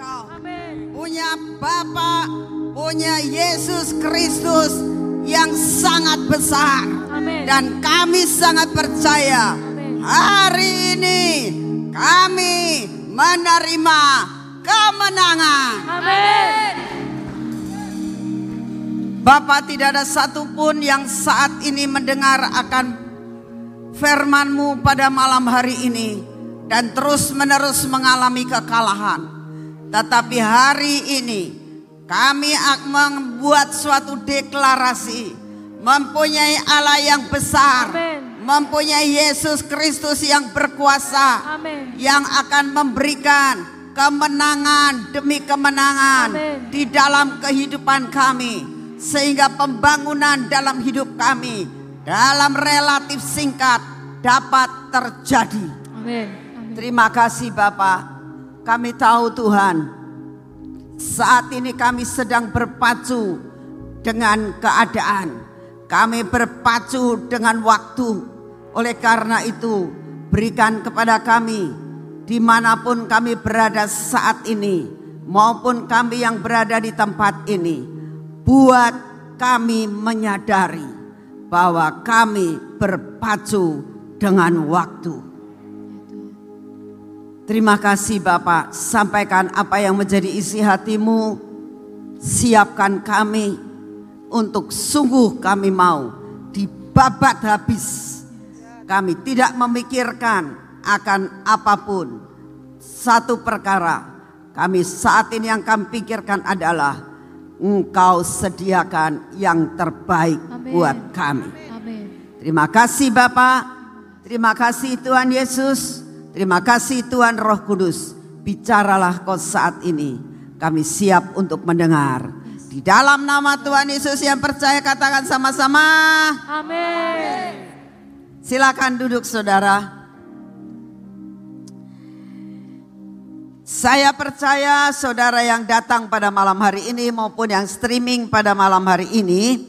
engkau. Punya Bapa, punya Yesus Kristus yang sangat besar. Amin. Dan kami sangat percaya Amin. hari ini kami menerima kemenangan. Amin. Bapak tidak ada satupun yang saat ini mendengar akan firmanmu pada malam hari ini dan terus menerus mengalami kekalahan. Tetapi hari ini kami akan membuat suatu deklarasi mempunyai Allah yang besar, Amin. mempunyai Yesus Kristus yang berkuasa, Amin. yang akan memberikan kemenangan demi kemenangan Amin. di dalam kehidupan kami sehingga pembangunan dalam hidup kami dalam relatif singkat dapat terjadi. Amin. Terima kasih Bapak. Kami tahu Tuhan saat ini kami sedang berpacu dengan keadaan. Kami berpacu dengan waktu. Oleh karena itu berikan kepada kami di mana pun kami berada saat ini maupun kami yang berada di tempat ini buat kami menyadari bahwa kami berpacu dengan waktu. Terima kasih Bapak, sampaikan apa yang menjadi isi hatimu, siapkan kami untuk sungguh kami mau dibabat habis. Kami tidak memikirkan akan apa pun. Satu perkara, kami saat ini yang kami pikirkan adalah Engkau sediakan yang terbaik Amin. buat kami. Amin. Terima kasih Bapak. Terima kasih Tuhan Yesus. Terima kasih Tuhan Roh Kudus. Bicaralah kau saat ini. Kami siap untuk mendengar. Di dalam nama Tuhan Yesus yang percaya katakan sama-sama. Amin. Silakan duduk saudara. Saya percaya saudara yang datang pada malam hari ini maupun yang streaming pada malam hari ini,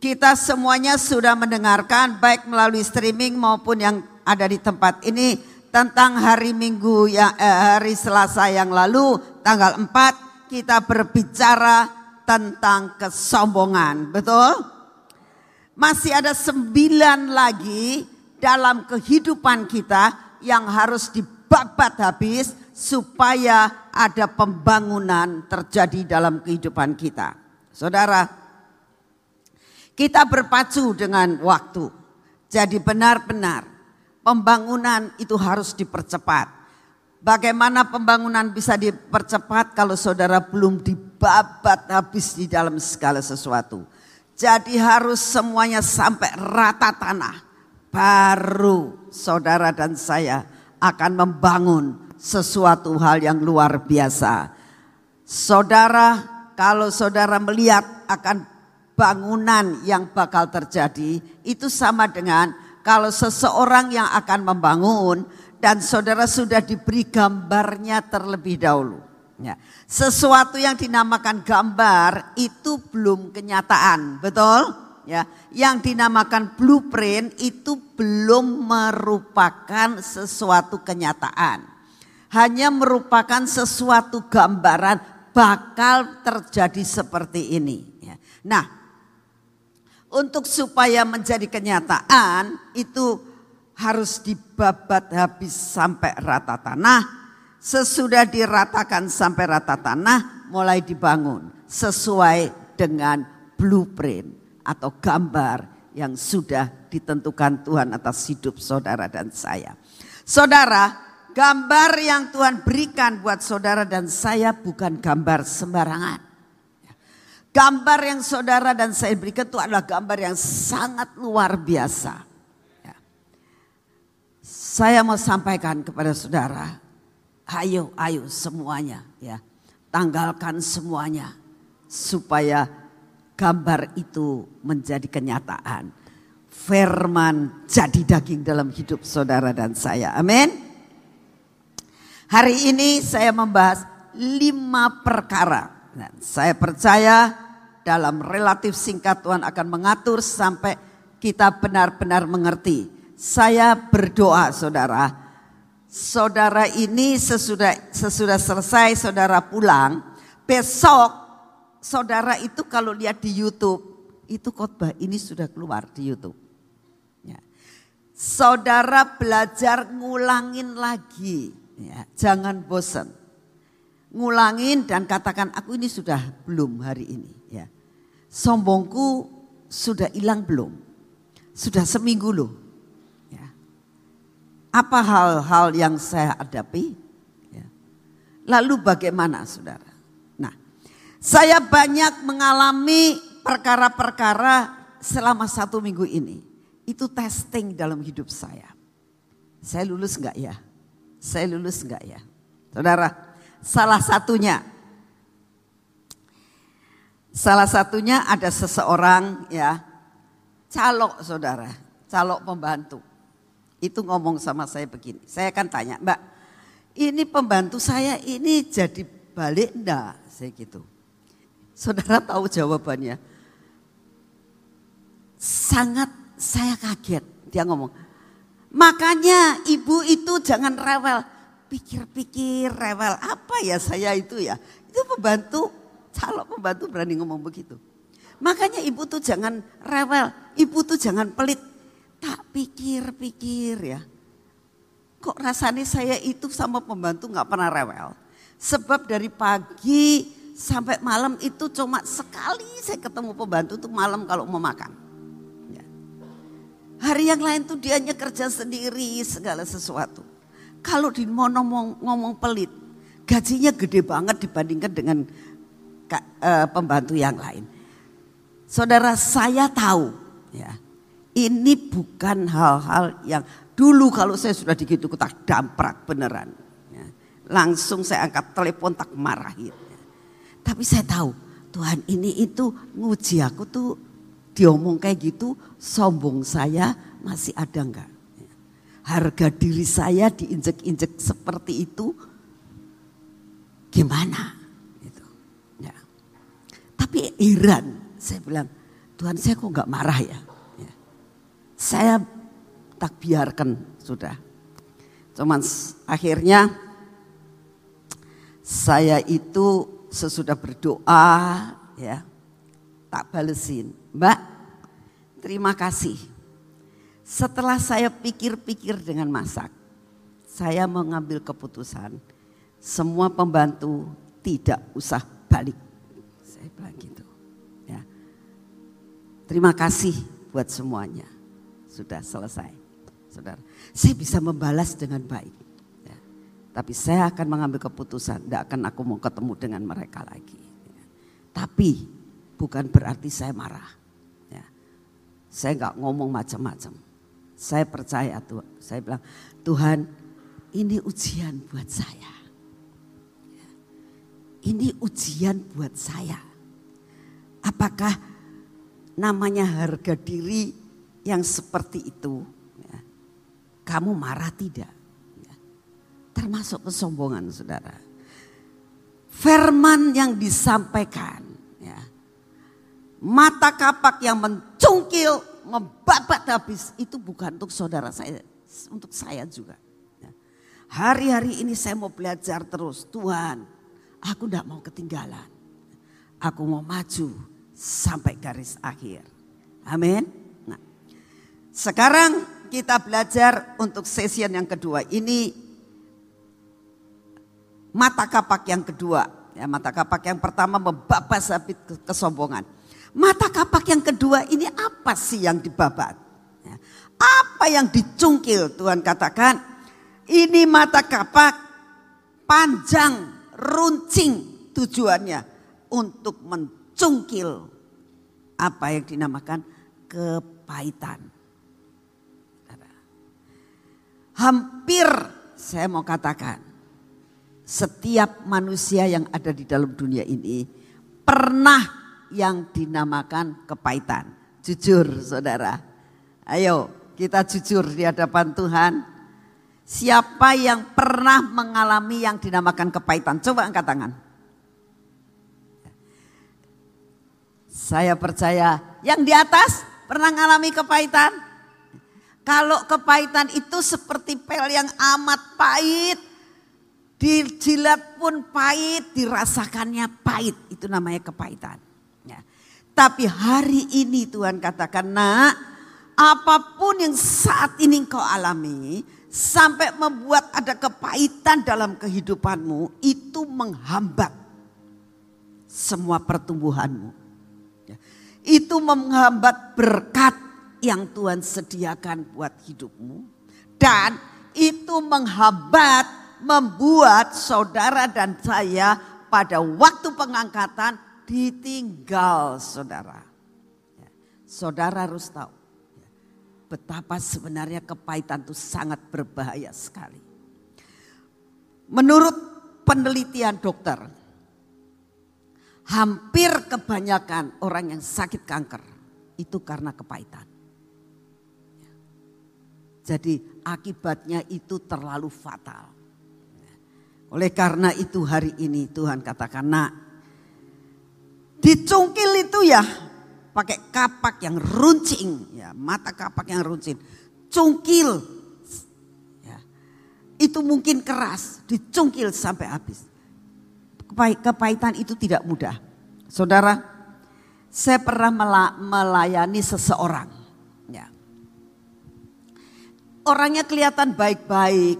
kita semuanya sudah mendengarkan baik melalui streaming maupun yang ada di tempat ini tentang hari Minggu yang eh, hari Selasa yang lalu tanggal 4 kita berbicara tentang kesombongan, betul? Masih ada sembilan lagi dalam kehidupan kita yang harus dibabat habis supaya ada pembangunan terjadi dalam kehidupan kita. Saudara, kita berpacu dengan waktu. Jadi benar-benar pembangunan itu harus dipercepat. Bagaimana pembangunan bisa dipercepat kalau saudara belum dibabat habis di dalam segala sesuatu. Jadi harus semuanya sampai rata tanah. Baru saudara dan saya akan membangun sesuatu hal yang luar biasa. Saudara, kalau saudara melihat akan bangunan yang bakal terjadi, itu sama dengan kalau seseorang yang akan membangun dan saudara sudah diberi gambarnya terlebih dahulu. Ya. Sesuatu yang dinamakan gambar itu belum kenyataan, betul? Ya, yang dinamakan blueprint itu belum merupakan sesuatu kenyataan. Hanya merupakan sesuatu gambaran bakal terjadi seperti ini. Ya. Nah, untuk supaya menjadi kenyataan itu harus dibabat habis sampai rata tanah. Sesudah diratakan sampai rata tanah mulai dibangun sesuai dengan blueprint atau gambar yang sudah ditentukan Tuhan atas hidup saudara dan saya. Saudara, gambar yang Tuhan berikan buat saudara dan saya bukan gambar sembarangan. Gambar yang saudara dan saya berikan itu adalah gambar yang sangat luar biasa. Ya. Saya mau sampaikan kepada saudara, ayo, ayo semuanya ya, tanggalkan semuanya supaya gambar itu menjadi kenyataan. Firman jadi daging dalam hidup saudara dan saya. Amin. Hari ini saya membahas lima perkara. Dan saya percaya dalam relatif singkat Tuhan akan mengatur sampai kita benar-benar mengerti. Saya berdoa saudara, saudara ini sesudah sesudah selesai saudara pulang, besok saudara itu kalau lihat di YouTube, itu khotbah ini sudah keluar di YouTube. Ya. Saudara belajar ngulangin lagi, ya. jangan bosan. Ngulangin dan katakan aku ini sudah belum hari ini. Ya. Sombongku sudah hilang belum? Sudah seminggu loh. Ya. Apa hal-hal yang saya hadapi? Ya. Lalu bagaimana saudara? Nah, saya banyak mengalami perkara-perkara selama satu minggu ini. Itu testing dalam hidup saya. Saya lulus enggak ya? Saya lulus enggak ya? Saudara, salah satunya Salah satunya ada seseorang ya, calok saudara, calok pembantu. Itu ngomong sama saya begini, saya akan tanya, mbak ini pembantu saya ini jadi balik enggak? Saya gitu. Saudara tahu jawabannya. Sangat saya kaget, dia ngomong. Makanya ibu itu jangan rewel. Pikir-pikir rewel apa ya saya itu ya. Itu pembantu kalau pembantu berani ngomong begitu. Makanya ibu tuh jangan rewel, ibu tuh jangan pelit. Tak pikir-pikir ya. Kok rasanya saya itu sama pembantu nggak pernah rewel. Sebab dari pagi sampai malam itu cuma sekali saya ketemu pembantu tuh malam kalau mau makan. Ya. Hari yang lain tuh dianya kerja sendiri segala sesuatu. Kalau di mau ngomong, ngomong pelit, gajinya gede banget dibandingkan dengan uh, pembantu yang lain. Saudara saya tahu ya. Ini bukan hal-hal yang dulu kalau saya sudah digitu tak damprak beneran. Ya. Langsung saya angkat telepon tak marahin. Ya. Tapi saya tahu Tuhan ini itu nguji aku tuh diomong kayak gitu sombong saya masih ada enggak. Harga diri saya diinjek-injek seperti itu gimana? Tapi heran, saya bilang, Tuhan saya kok nggak marah ya? ya. Saya tak biarkan sudah. Cuman akhirnya saya itu sesudah berdoa ya tak balesin. Mbak, terima kasih. Setelah saya pikir-pikir dengan masak, saya mengambil keputusan semua pembantu tidak usah balik saya bilang gitu. Ya. Terima kasih buat semuanya. Sudah selesai. Saudara, saya bisa membalas dengan baik. Ya. Tapi saya akan mengambil keputusan, tidak akan aku mau ketemu dengan mereka lagi. Ya. Tapi bukan berarti saya marah. Ya. Saya nggak ngomong macam-macam. Saya percaya tuh, saya bilang Tuhan ini ujian buat saya. Ya. Ini ujian buat saya. Apakah namanya harga diri yang seperti itu? Ya. Kamu marah tidak? Ya. Termasuk kesombongan saudara. Firman yang disampaikan. Ya. Mata kapak yang mencungkil, membabat habis. Itu bukan untuk saudara saya, untuk saya juga. Ya. Hari-hari ini saya mau belajar terus. Tuhan, aku tidak mau ketinggalan. Aku mau maju sampai garis akhir. Amin. Nah, sekarang kita belajar untuk session yang kedua. Ini mata kapak yang kedua. Ya, mata kapak yang pertama membabas habis kesombongan. Mata kapak yang kedua ini apa sih yang dibabat? Ya, apa yang dicungkil Tuhan katakan? Ini mata kapak panjang, runcing tujuannya untuk men cungkil. Apa yang dinamakan kepahitan. Hampir saya mau katakan setiap manusia yang ada di dalam dunia ini pernah yang dinamakan kepahitan. Jujur saudara. Ayo kita jujur di hadapan Tuhan. Siapa yang pernah mengalami yang dinamakan kepahitan? Coba angkat tangan. Saya percaya yang di atas pernah mengalami kepahitan. Kalau kepahitan itu seperti pel yang amat pahit, dijilat pun pahit, dirasakannya pahit, itu namanya kepahitan. Ya. Tapi hari ini Tuhan katakan, nak, apa pun yang saat ini kau alami, sampai membuat ada kepahitan dalam kehidupanmu, itu menghambat semua pertumbuhanmu. Itu menghambat berkat yang Tuhan sediakan buat hidupmu. Dan itu menghambat, membuat saudara dan saya pada waktu pengangkatan ditinggal saudara. Ya, saudara harus tahu ya, betapa sebenarnya kepahitan itu sangat berbahaya sekali. Menurut penelitian dokter, hampir kebanyakan orang yang sakit kanker itu karena kepahitan. Jadi akibatnya itu terlalu fatal. Oleh karena itu hari ini Tuhan katakan nak dicungkil itu ya pakai kapak yang runcing ya mata kapak yang runcing cungkil ya, itu mungkin keras dicungkil sampai habis kepahitan itu tidak mudah saudara saya pernah melayani seseorang orangnya kelihatan baik-baik.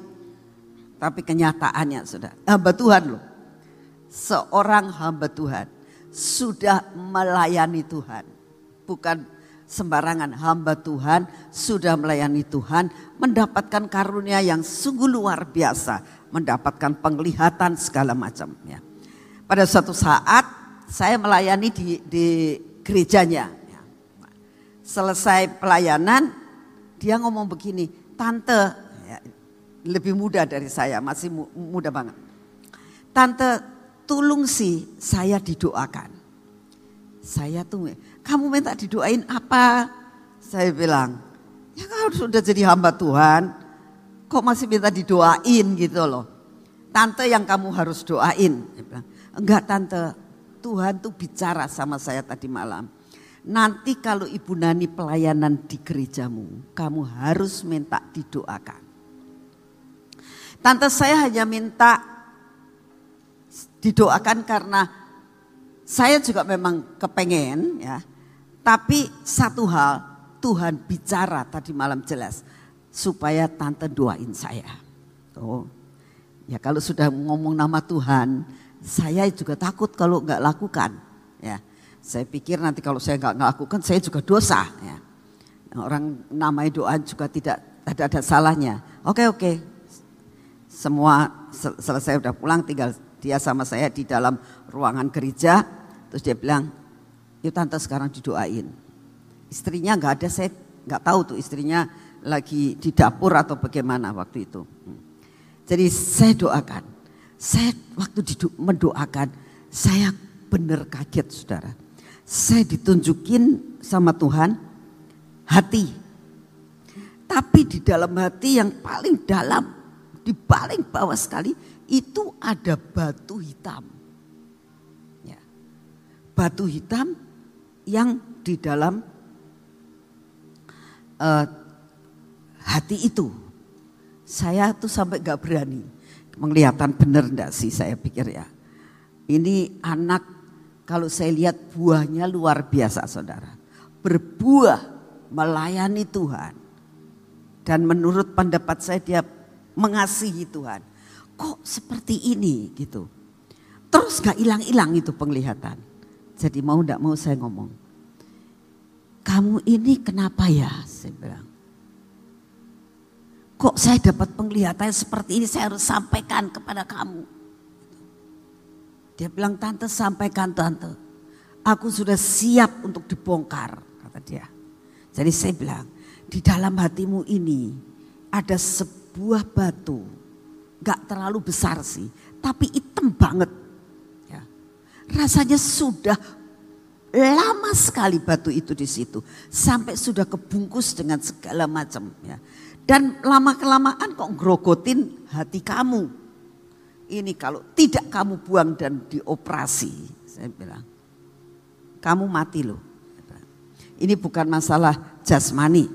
Tapi kenyataannya sudah hamba Tuhan loh. Seorang hamba Tuhan sudah melayani Tuhan. Bukan sembarangan hamba Tuhan sudah melayani Tuhan. Mendapatkan karunia yang sungguh luar biasa. Mendapatkan penglihatan segala macamnya. Pada suatu saat saya melayani di, di gerejanya. Selesai pelayanan dia ngomong begini, tante ya, lebih muda dari saya, masih muda banget. Tante tolong sih saya didoakan. Saya tuh, kamu minta didoain apa? Saya bilang, ya kau sudah jadi hamba Tuhan, kok masih minta didoain gitu loh. Tante yang kamu harus doain. bilang, Enggak tante, Tuhan tuh bicara sama saya tadi malam. Nanti kalau Ibu Nani pelayanan di gerejamu, kamu harus minta didoakan. Tante saya hanya minta didoakan karena saya juga memang kepengen ya. Tapi satu hal Tuhan bicara tadi malam jelas supaya tante doain saya. Oh, ya kalau sudah ngomong nama Tuhan, saya juga takut kalau nggak lakukan. Ya, saya pikir nanti kalau saya nggak melakukan saya juga dosa. Ya. Orang namanya doa juga tidak ada ada salahnya. Oke oke, semua sel selesai udah pulang tinggal dia sama saya di dalam ruangan gereja. Terus dia bilang, yuk tante sekarang didoain. Istrinya nggak ada, saya nggak tahu tuh istrinya lagi di dapur atau bagaimana waktu itu. Hmm. Jadi saya doakan. Saya waktu mendoakan, saya benar kaget saudara saya ditunjukin sama Tuhan hati. Tapi di dalam hati yang paling dalam, di paling bawah sekali, itu ada batu hitam. Ya. Batu hitam yang di dalam uh, hati itu. Saya tuh sampai gak berani. Mengelihatan bener enggak sih saya pikir ya. Ini anak kalau saya lihat buahnya luar biasa saudara. Berbuah melayani Tuhan. Dan menurut pendapat saya dia mengasihi Tuhan. Kok seperti ini gitu. Terus gak hilang-hilang itu penglihatan. Jadi mau gak mau saya ngomong. Kamu ini kenapa ya? Saya bilang. Kok saya dapat penglihatan seperti ini saya harus sampaikan kepada kamu. Dia bilang, tante sampaikan tante. Aku sudah siap untuk dibongkar, kata dia. Jadi saya bilang, di dalam hatimu ini ada sebuah batu. Gak terlalu besar sih, tapi hitam banget. Ya. Rasanya sudah lama sekali batu itu di situ. Sampai sudah kebungkus dengan segala macam. Ya. Dan lama kelamaan kok grogotin hati kamu ini kalau tidak kamu buang dan dioperasi, saya bilang, kamu mati loh. Ini bukan masalah jasmani,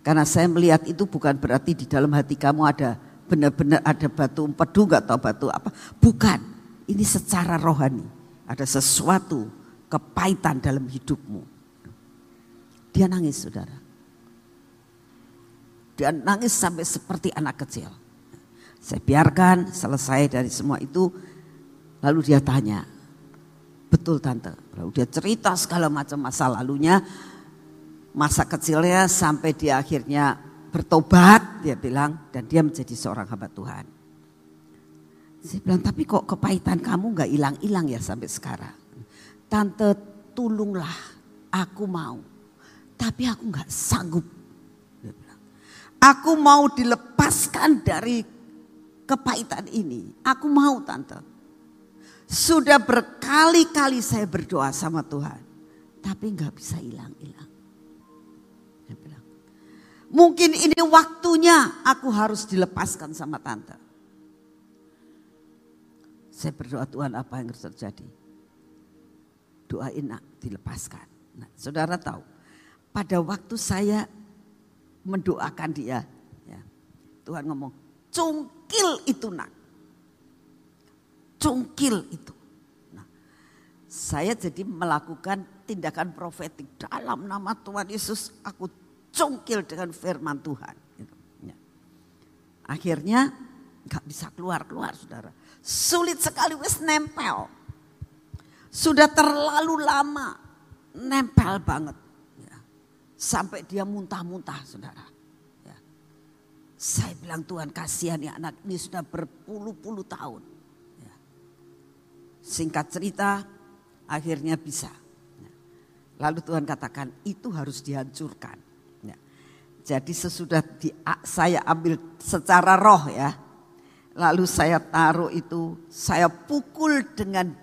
Karena saya melihat itu bukan berarti di dalam hati kamu ada benar-benar ada batu empedu gak atau batu apa. Bukan, ini secara rohani. Ada sesuatu kepahitan dalam hidupmu. Dia nangis saudara. Dia nangis sampai seperti anak kecil. Saya biarkan selesai dari semua itu. Lalu dia tanya, betul tante. Lalu dia cerita segala macam masa lalunya masa kecilnya sampai dia akhirnya bertobat dia bilang dan dia menjadi seorang hamba Tuhan. Saya bilang tapi kok kepahitan kamu nggak hilang-hilang ya sampai sekarang. Tante tolonglah aku mau tapi aku nggak sanggup. Aku mau dilepaskan dari kepahitan ini. Aku mau tante. Sudah berkali-kali saya berdoa sama Tuhan. Tapi nggak bisa hilang-hilang. Mungkin ini waktunya aku harus dilepaskan sama tante. Saya berdoa Tuhan apa yang harus terjadi. Doain nak dilepaskan. Nah, saudara tahu pada waktu saya mendoakan dia. Ya, Tuhan ngomong cungkil itu nak. Cungkil itu. Nah, saya jadi melakukan tindakan profetik dalam nama Tuhan Yesus. Aku cungkil dengan firman Tuhan. Gitu, ya. Akhirnya nggak bisa keluar-keluar saudara. Sulit sekali wes nempel. Sudah terlalu lama nempel banget. Ya. Sampai dia muntah-muntah saudara. Ya. Saya bilang Tuhan kasihan ya anak ini sudah berpuluh-puluh tahun. Ya. Singkat cerita akhirnya bisa. Ya. Lalu Tuhan katakan itu harus dihancurkan. Jadi sesudah di, saya ambil secara roh ya. Lalu saya taruh itu, saya pukul dengan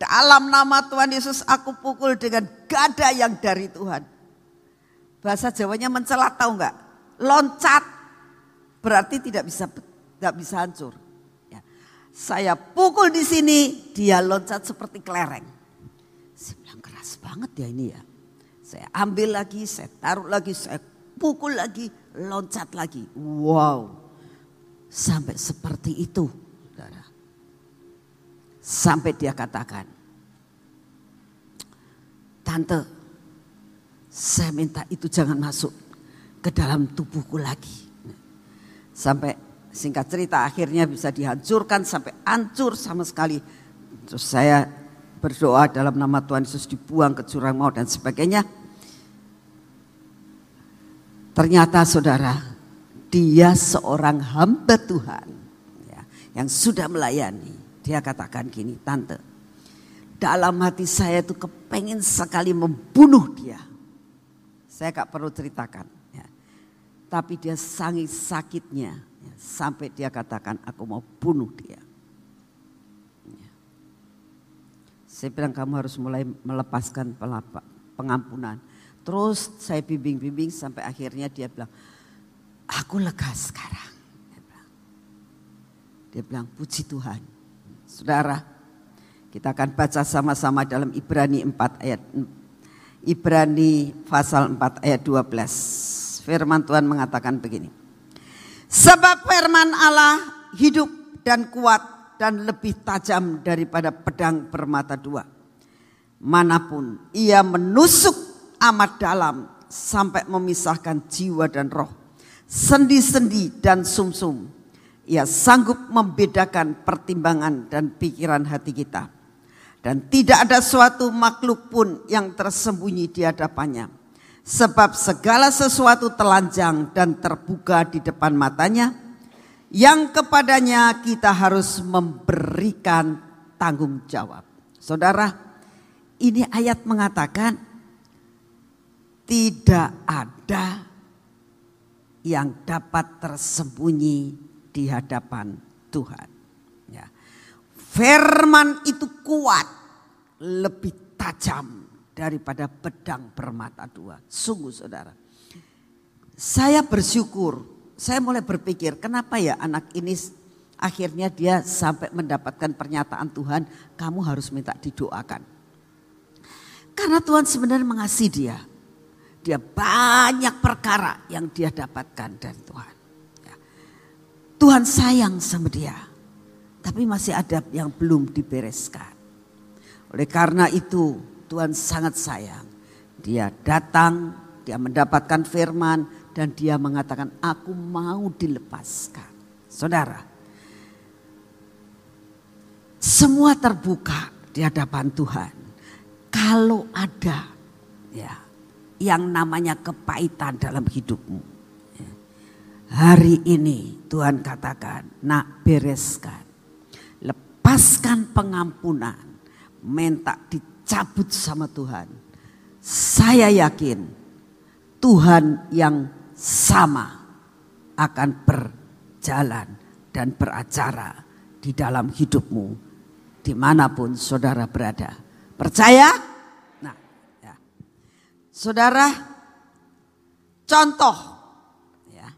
dalam nama Tuhan Yesus aku pukul dengan gada yang dari Tuhan. Bahasa Jawanya mencelat tahu enggak? Loncat berarti tidak bisa tidak bisa hancur. Ya. Saya pukul di sini, dia loncat seperti kelereng. Saya bilang keras banget ya ini ya. Saya ambil lagi, saya taruh lagi, saya pukul lagi, loncat lagi. Wow. Sampai seperti itu. Sampai dia katakan, Tante, saya minta itu jangan masuk ke dalam tubuhku lagi. Sampai singkat cerita akhirnya bisa dihancurkan sampai hancur sama sekali. Terus saya berdoa dalam nama Tuhan Yesus dibuang ke jurang maut dan sebagainya. Ternyata saudara, dia seorang hamba Tuhan ya, yang sudah melayani. Dia katakan gini, tante, dalam hati saya itu kepengen sekali membunuh dia. Saya gak perlu ceritakan. Ya. Tapi dia sangat sakitnya ya, sampai dia katakan aku mau bunuh dia. Ya. Saya bilang kamu harus mulai melepaskan pengampunan Terus saya bimbing-bimbing sampai akhirnya dia bilang, aku lega sekarang. Dia bilang, dia bilang puji Tuhan. Saudara, kita akan baca sama-sama dalam Ibrani 4 ayat Ibrani pasal 4 ayat 12. Firman Tuhan mengatakan begini. Sebab firman Allah hidup dan kuat dan lebih tajam daripada pedang bermata dua. Mana pun ia menusuk amat dalam sampai memisahkan jiwa dan roh, sendi-sendi dan sumsum. -sum. Ia sanggup membedakan pertimbangan dan pikiran hati kita. Dan tidak ada suatu makhluk pun yang tersembunyi di hadapannya. Sebab segala sesuatu telanjang dan terbuka di depan matanya. Yang kepadanya kita harus memberikan tanggung jawab. Saudara, ini ayat mengatakan tidak ada yang dapat tersembunyi di hadapan Tuhan. Firman itu kuat, lebih tajam daripada pedang bermata dua. Sungguh saudara. Saya bersyukur, saya mulai berpikir kenapa ya anak ini akhirnya dia sampai mendapatkan pernyataan Tuhan, kamu harus minta didoakan. Karena Tuhan sebenarnya mengasihi dia. dia banyak perkara yang dia dapatkan dari Tuhan. Ya. Tuhan sayang sama dia, tapi masih ada yang belum dibereskan. Oleh karena itu Tuhan sangat sayang. Dia datang, dia mendapatkan firman dan dia mengatakan aku mau dilepaskan. Saudara, semua terbuka di hadapan Tuhan. Kalau ada ya yang namanya kepahitan dalam hidupmu. ya, Hari ini Tuhan katakan, nak bereskan. Lepaskan pengampunan. Minta dicabut sama Tuhan. Saya yakin Tuhan yang sama akan berjalan dan beracara di dalam hidupmu di mana pun saudara berada. Percaya? Nah, ya. Saudara, contoh, ya,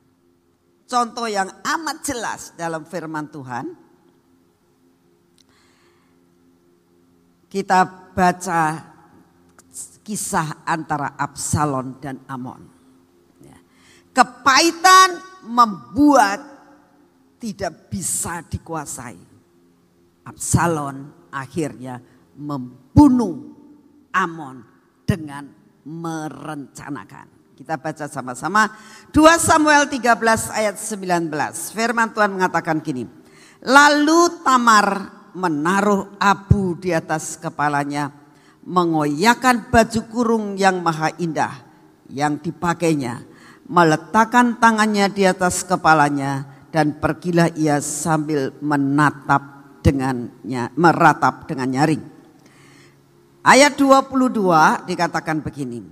contoh yang amat jelas dalam firman Tuhan. Kita baca kisah antara Absalom dan Amon. Ya. Kepahitan membuat tidak bisa dikuasai. Absalom akhirnya membunuh Amon dengan merencanakan. Kita baca sama-sama 2 Samuel 13 ayat 19. Firman Tuhan mengatakan gini. Lalu Tamar menaruh abu di atas kepalanya, mengoyakkan baju kurung yang maha indah yang dipakainya, meletakkan tangannya di atas kepalanya dan pergilah ia sambil menatap dengannya meratap dengan nyaring. Ayat 22 dikatakan begini.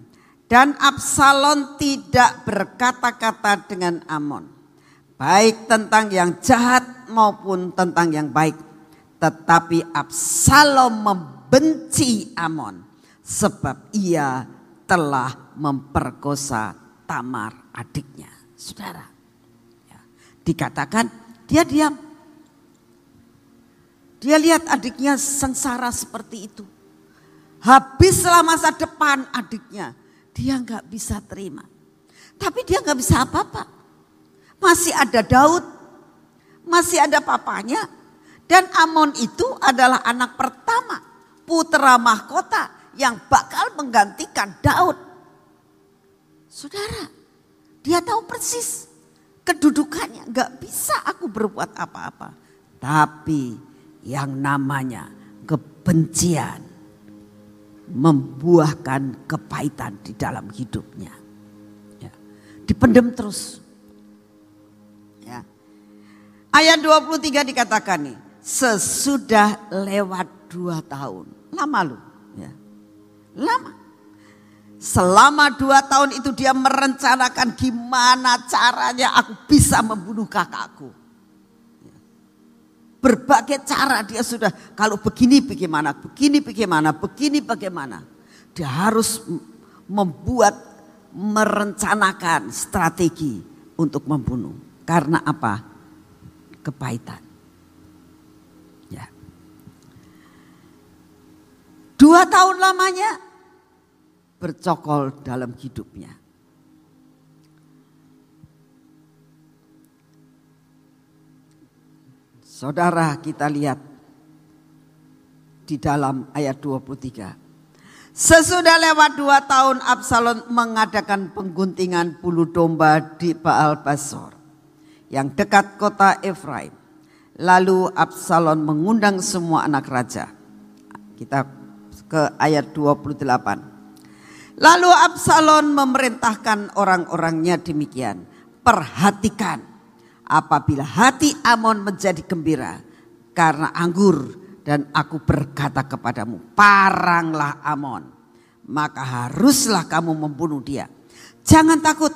Dan Absalom tidak berkata-kata dengan Amon. Baik tentang yang jahat maupun tentang yang baik. Tetapi Absalom membenci Amon. Sebab ia telah memperkosa Tamar adiknya. Saudara. Ya, dikatakan dia diam. Dia lihat adiknya sengsara seperti itu. Habislah masa depan adiknya. Dia nggak bisa terima. Tapi dia nggak bisa apa-apa. Masih ada Daud. Masih ada papanya. Dan Amon itu adalah anak pertama. Putra mahkota yang bakal menggantikan Daud. Saudara, dia tahu persis kedudukannya. Nggak bisa aku berbuat apa-apa. Tapi yang namanya kebencian membuahkan kepahitan di dalam hidupnya. Ya. Dipendem terus. Ya. Ayat 23 dikatakan nih, sesudah lewat dua tahun. Lama lu. Ya. Lama. Selama dua tahun itu dia merencanakan gimana caranya aku bisa membunuh kakakku berbagai cara dia sudah kalau begini bagaimana, begini bagaimana, begini bagaimana. Dia harus membuat merencanakan strategi untuk membunuh. Karena apa? Kepahitan. Dua tahun lamanya bercokol dalam hidupnya. Saudara kita lihat di dalam ayat 23. Sesudah lewat dua tahun Absalom mengadakan pengguntingan bulu domba di Baal Basor yang dekat kota Efraim. Lalu Absalom mengundang semua anak raja. Kita ke ayat 28. Lalu Absalom memerintahkan orang-orangnya demikian. Perhatikan apabila hati Amon menjadi gembira karena anggur dan aku berkata kepadamu, paranglah Amon, maka haruslah kamu membunuh dia. Jangan takut,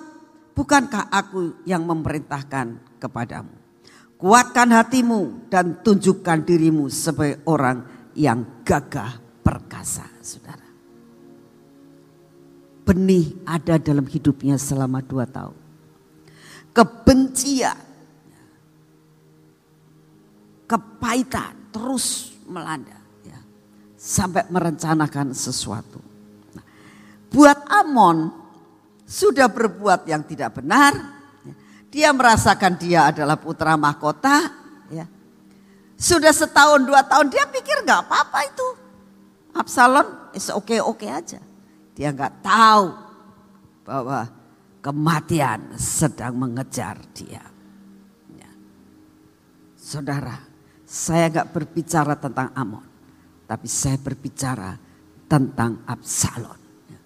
bukankah aku yang memerintahkan kepadamu. Kuatkan hatimu dan tunjukkan dirimu sebagai orang yang gagah perkasa, saudara. Benih ada dalam hidupnya selama dua tahun. Kebencian, kepahitan terus melanda ya, sampai merencanakan sesuatu. Nah, buat Amon sudah berbuat yang tidak benar, dia merasakan dia adalah putra mahkota, ya. Sudah setahun dua tahun dia pikir nggak apa-apa itu. Absalom is oke-oke aja. Dia nggak tahu bahwa kematian sedang mengejar dia. Ya. Saudara, saya nggak berbicara tentang Amon, tapi saya berbicara tentang Absalom. Ya.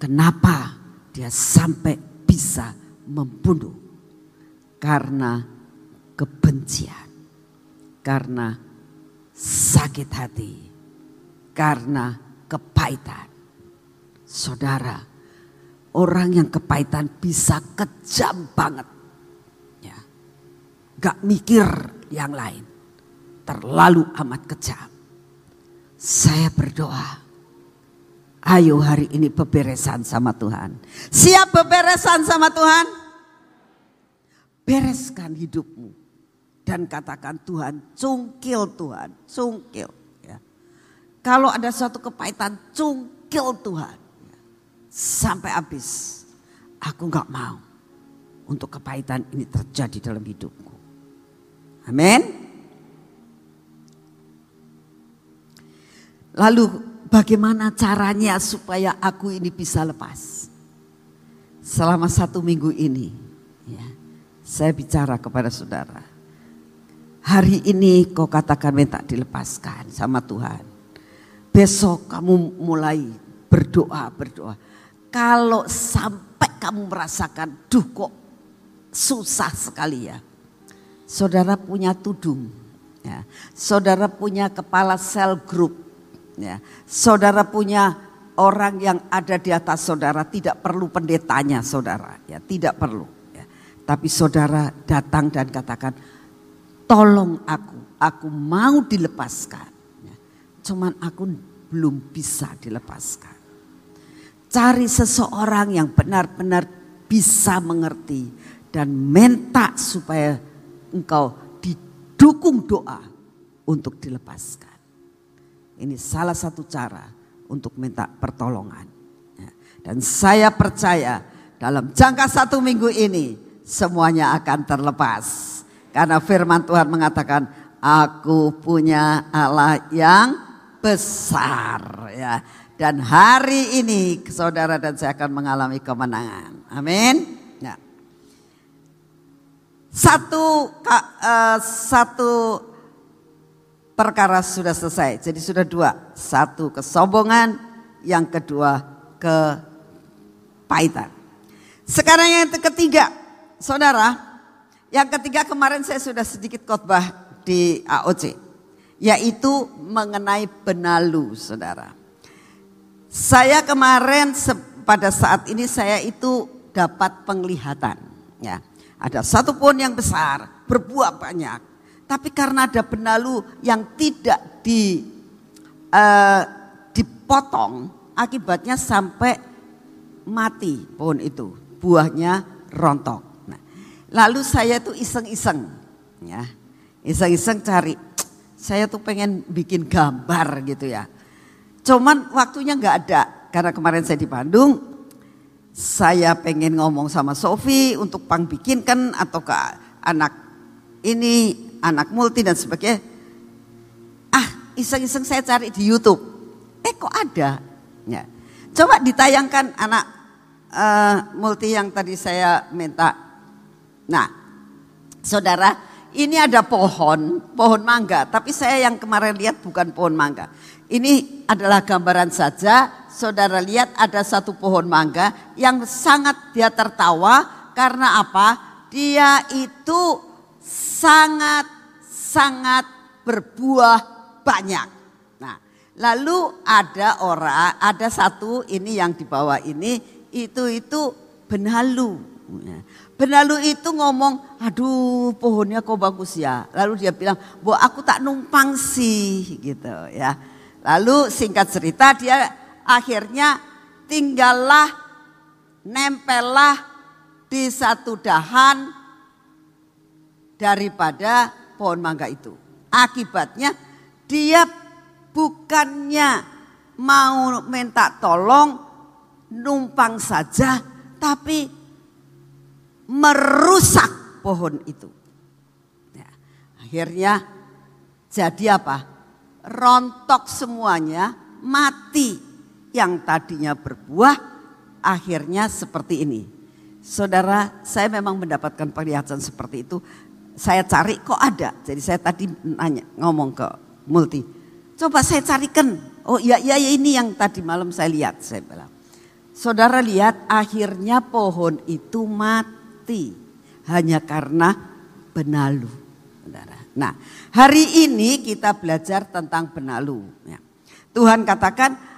Kenapa dia sampai bisa membunuh? Karena kebencian, karena sakit hati, karena kepahitan. Saudara, orang yang kepahitan bisa kejam banget. Ya. Gak mikir yang lain. Terlalu amat kejam. Saya berdoa. Ayo hari ini beberesan sama Tuhan. Siap beberesan sama Tuhan? Bereskan hidupmu. Dan katakan Tuhan, cungkil Tuhan, cungkil. Kalau ada suatu kepahitan, cungkil Tuhan sampai habis. Aku nggak mau untuk kepahitan ini terjadi dalam hidupku. Amin. Lalu bagaimana caranya supaya aku ini bisa lepas? Selama satu minggu ini, ya, saya bicara kepada saudara. Hari ini kau katakan minta dilepaskan sama Tuhan. Besok kamu mulai berdoa, berdoa kalau sampai kamu merasakan, duh kok susah sekali ya. Saudara punya tudung, ya. saudara punya kepala sel grup, ya. saudara punya orang yang ada di atas saudara, tidak perlu pendetanya saudara, ya tidak perlu. Ya. Tapi saudara datang dan katakan, tolong aku, aku mau dilepaskan. Cuman aku belum bisa dilepaskan. Cari seseorang yang benar-benar bisa mengerti dan minta supaya engkau didukung doa untuk dilepaskan. Ini salah satu cara untuk minta pertolongan. Ya. Dan saya percaya dalam jangka satu minggu ini semuanya akan terlepas. Karena firman Tuhan mengatakan aku punya Allah yang besar ya dan hari ini saudara dan saya akan mengalami kemenangan. Amin. Ya. Satu uh, satu perkara sudah selesai. Jadi sudah dua. Satu kesombongan, yang kedua kepahitan. Sekarang yang ketiga, saudara. Yang ketiga kemarin saya sudah sedikit khotbah di AOC. Yaitu mengenai benalu saudara. Saya kemarin pada saat ini saya itu dapat penglihatan. Ya, ada satu pohon yang besar, berbuah banyak. Tapi karena ada benalu yang tidak di uh, dipotong, akibatnya sampai mati pohon itu, buahnya rontok. Nah, lalu saya tuh iseng-iseng, ya, iseng-iseng cari. Saya tuh pengen bikin gambar gitu ya Cuman waktunya nggak ada karena kemarin saya di Bandung. Saya pengen ngomong sama Sofi untuk pang bikin kan atau ke anak ini anak multi dan sebagainya. Ah iseng-iseng saya cari di YouTube. Eh kok ada? Ya. Coba ditayangkan anak uh, multi yang tadi saya minta. Nah, saudara, ini ada pohon, pohon mangga. Tapi saya yang kemarin lihat bukan pohon mangga. Ini adalah gambaran saja. Saudara lihat ada satu pohon mangga yang sangat dia tertawa karena apa? Dia itu sangat-sangat berbuah banyak. Nah, lalu ada orang, ada satu ini yang di bawah ini itu itu benalu. Benalu itu ngomong, aduh pohonnya kok bagus ya. Lalu dia bilang, bu aku tak numpang sih gitu ya. Lalu singkat cerita dia akhirnya tinggallah nempellah di satu dahan daripada pohon mangga itu. Akibatnya dia bukannya mau minta tolong numpang saja tapi merusak pohon itu. Ya, akhirnya jadi apa? Rontok semuanya, mati. Yang tadinya berbuah, akhirnya seperti ini. Saudara, saya memang mendapatkan penglihatan seperti itu. Saya cari kok ada. Jadi saya tadi nanya, ngomong ke multi. Coba saya carikan. Oh iya, iya, iya ini yang tadi malam saya lihat. Saya bilang. Saudara lihat akhirnya pohon itu mati. Hanya karena benalu. Nah hari ini kita belajar tentang benalu. Ya. Tuhan katakan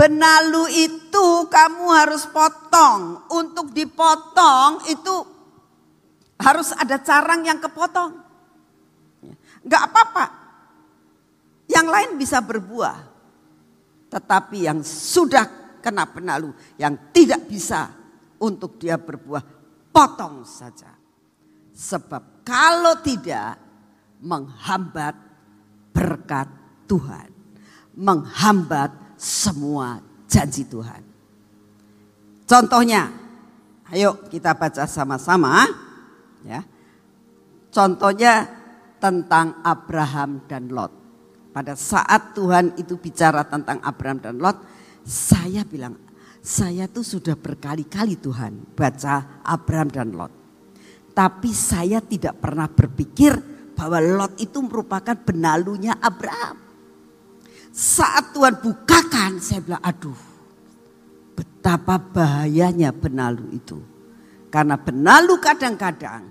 Benalu itu kamu harus potong. Untuk dipotong itu harus ada carang yang kepotong. Enggak apa-apa. Yang lain bisa berbuah. Tetapi yang sudah kena benalu, yang tidak bisa untuk dia berbuah, potong saja. Sebab kalau tidak menghambat berkat Tuhan. Menghambat semua janji Tuhan. Contohnya, ayo kita baca sama-sama ya. Contohnya tentang Abraham dan Lot. Pada saat Tuhan itu bicara tentang Abraham dan Lot, saya bilang, saya tuh sudah berkali-kali Tuhan baca Abraham dan Lot. Tapi saya tidak pernah berpikir bahwa Lot itu merupakan benalunya Abraham. Saat Tuhan bukakan, saya bilang, aduh, betapa bahayanya benalu itu. Karena benalu kadang-kadang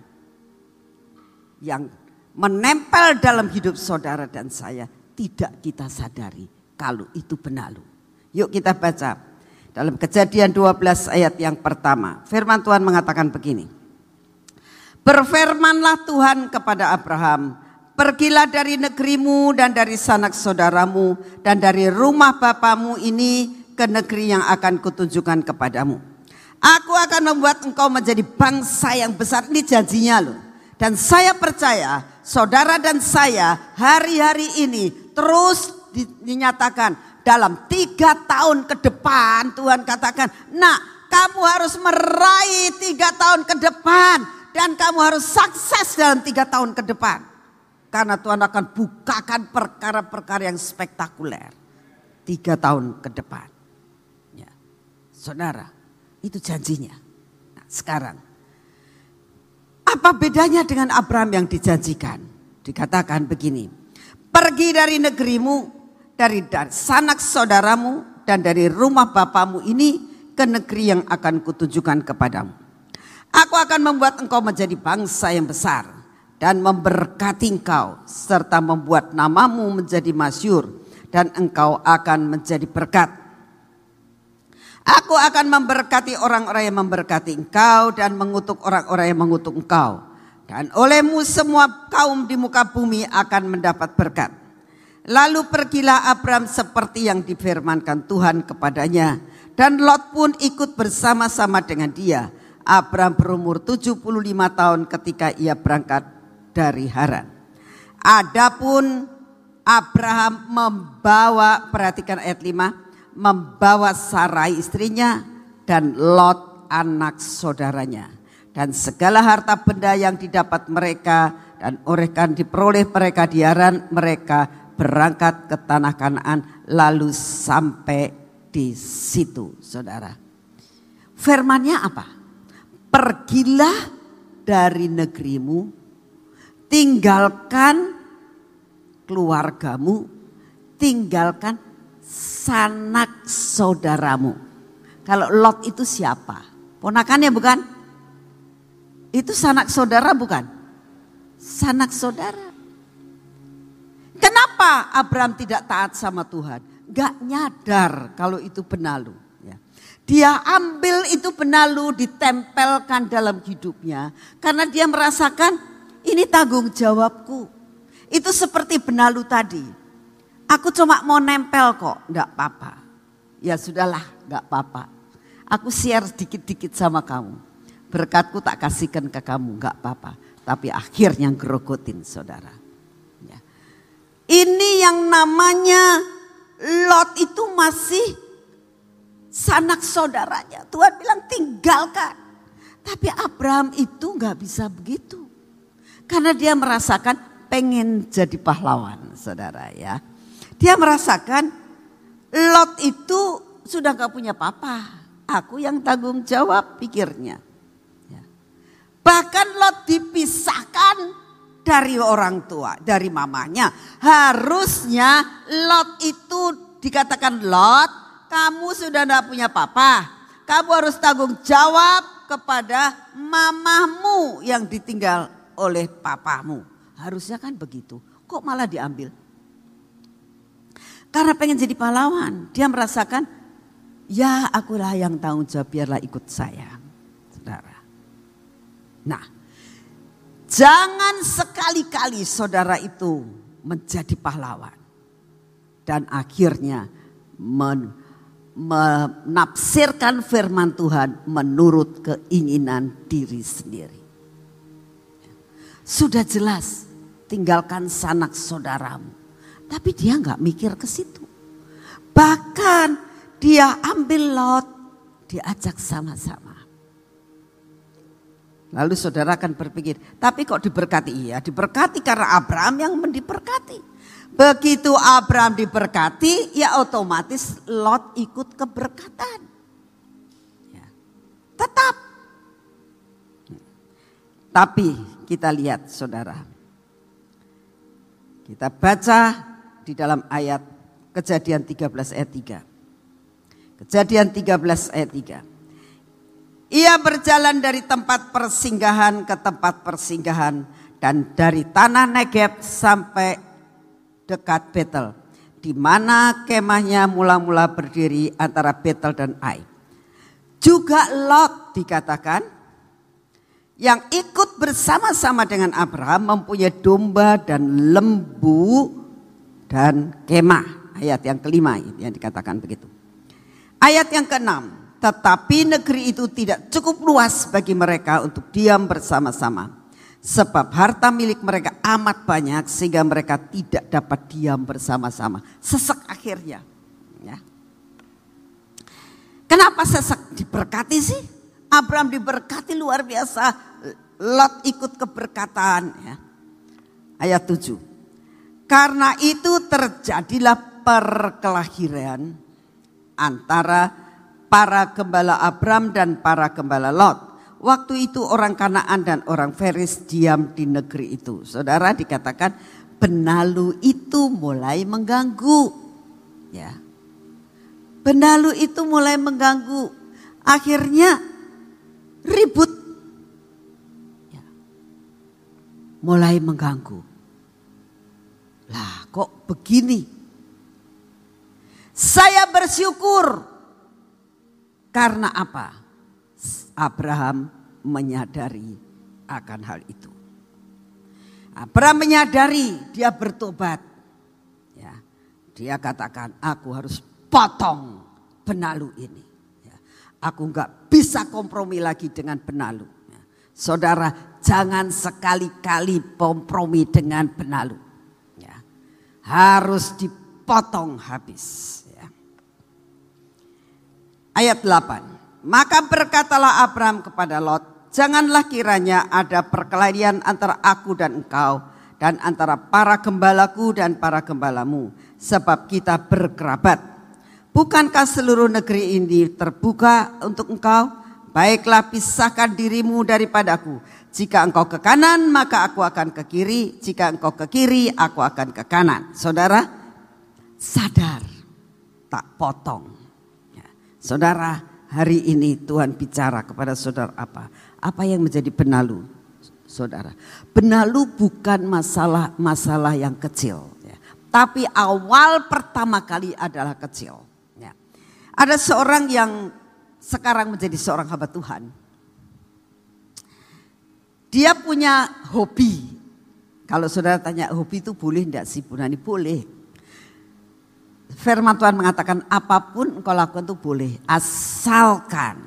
yang menempel dalam hidup saudara dan saya tidak kita sadari kalau itu benalu. Yuk kita baca dalam kejadian 12 ayat yang pertama. Firman Tuhan mengatakan begini. Berfirmanlah Tuhan kepada Abraham, Pergilah dari negerimu dan dari sanak saudaramu dan dari rumah bapamu ini ke negeri yang akan kutunjukkan kepadamu. Aku akan membuat engkau menjadi bangsa yang besar. Ini janjinya loh. Dan saya percaya saudara dan saya hari-hari ini terus dinyatakan dalam tiga tahun ke depan Tuhan katakan, nak kamu harus meraih tiga tahun ke depan dan kamu harus sukses dalam tiga tahun ke depan. Karena Tuhan akan bukakan perkara-perkara yang spektakuler. Tiga tahun ke depan. Ya. Saudara, itu janjinya. Nah, sekarang, apa bedanya dengan Abraham yang dijanjikan? Dikatakan begini, pergi dari negerimu, dari, sanak saudaramu, dan dari rumah bapamu ini ke negeri yang akan kutunjukkan kepadamu. Aku akan membuat engkau menjadi bangsa yang besar dan memberkati engkau serta membuat namamu menjadi masyur dan engkau akan menjadi berkat. Aku akan memberkati orang-orang yang memberkati engkau dan mengutuk orang-orang yang mengutuk engkau. Dan olehmu semua kaum di muka bumi akan mendapat berkat. Lalu pergilah Abram seperti yang difirmankan Tuhan kepadanya. Dan Lot pun ikut bersama-sama dengan dia. Abram berumur 75 tahun ketika ia berangkat dari Haran. Adapun Abraham membawa, perhatikan ayat 5, membawa Sarai istrinya dan Lot anak saudaranya. Dan segala harta benda yang didapat mereka dan orekan diperoleh mereka di Haran, mereka berangkat ke tanah Kanaan lalu sampai di situ saudara. Firmannya apa? Pergilah dari negerimu tinggalkan keluargamu, tinggalkan sanak saudaramu. Kalau Lot itu siapa? Ponakannya bukan? Itu sanak saudara bukan? Sanak saudara. Kenapa Abraham tidak taat sama Tuhan? Gak nyadar kalau itu benalu. Ya. Dia ambil itu benalu ditempelkan dalam hidupnya. Karena dia merasakan ini tanggung jawabku. Itu seperti benalu tadi. Aku cuma mau nempel kok, enggak apa-apa. Ya sudahlah, enggak apa-apa. Aku share dikit-dikit sama kamu. Berkatku tak kasihkan ke kamu, enggak apa-apa. Tapi akhirnya gerogotin saudara. Ini yang namanya Lot itu masih sanak saudaranya. Tuhan bilang tinggalkan. Tapi Abraham itu nggak bisa begitu. Karena dia merasakan pengen jadi pahlawan saudara ya. Dia merasakan Lot itu sudah gak punya papa. Aku yang tanggung jawab pikirnya. Ya. Bahkan Lot dipisahkan dari orang tua, dari mamanya. Harusnya Lot itu dikatakan Lot, kamu sudah tidak punya papa. Kamu harus tanggung jawab kepada mamamu yang ditinggal oleh papamu. Harusnya kan begitu. Kok malah diambil? Karena pengen jadi pahlawan. Dia merasakan, ya akulah yang tanggung jawab, biarlah ikut saya. Saudara. Nah, jangan sekali-kali saudara itu menjadi pahlawan. Dan akhirnya men, menafsirkan firman Tuhan menurut keinginan diri sendiri. Sudah jelas, tinggalkan sanak saudaramu tapi dia nggak mikir ke situ. Bahkan dia ambil Lot, diajak sama-sama. Lalu saudara akan berpikir, tapi kok diberkati? Iya diberkati karena Abraham yang diberkati. Begitu Abraham diberkati, ya otomatis Lot ikut keberkatan. Ya. Tetap. Tapi kita lihat saudara. Kita baca di dalam ayat Kejadian 13 ayat 3. Kejadian 13 ayat 3. Ia berjalan dari tempat persinggahan ke tempat persinggahan dan dari tanah Negeb sampai dekat Betel di mana kemahnya mula-mula berdiri antara Betel dan Ai. Juga Lot dikatakan yang ikut bersama-sama dengan Abraham mempunyai domba dan lembu dan kemah. Ayat yang kelima yang dikatakan begitu. Ayat yang keenam, tetapi negeri itu tidak cukup luas bagi mereka untuk diam bersama-sama. Sebab harta milik mereka amat banyak sehingga mereka tidak dapat diam bersama-sama. Sesek akhirnya. Ya. Kenapa sesek? Diberkati sih. Abraham diberkati luar biasa. Lot ikut keberkatan. Ya. Ayat 7. Karena itu terjadilah perkelahiran antara para gembala Abram dan para gembala Lot. Waktu itu orang Kanaan dan orang Feris diam di negeri itu. Saudara dikatakan benalu itu mulai mengganggu. Ya. Benalu itu mulai mengganggu. Akhirnya ribut. Ya. Mulai mengganggu. Lah kok begini? Saya bersyukur. Karena apa? Abraham menyadari akan hal itu. Abraham menyadari dia bertobat. Ya, dia katakan aku harus potong benalu ini. Ya, aku nggak bisa kompromi lagi dengan benalu. Ya, saudara jangan sekali-kali kompromi dengan benalu harus dipotong habis. Ya. Ayat 8. Maka berkatalah Abraham kepada Lot, janganlah kiranya ada perkelahian antara aku dan engkau dan antara para gembalaku dan para gembalamu sebab kita berkerabat. Bukankah seluruh negeri ini terbuka untuk engkau? Baiklah pisahkan dirimu daripadaku jika engkau ke kanan maka aku akan ke kiri, jika engkau ke kiri aku akan ke kanan. Saudara sadar tak potong. Saudara hari ini Tuhan bicara kepada saudara apa? Apa yang menjadi benalu? Saudara, benalu bukan masalah masalah yang kecil, ya. tapi awal pertama kali adalah kecil. Ya. Ada seorang yang sekarang menjadi seorang hamba Tuhan dia punya hobi. Kalau saudara tanya hobi itu boleh enggak sih Bunani? Boleh. Firman Tuhan mengatakan apa pun engkau lakukan itu boleh. Asalkan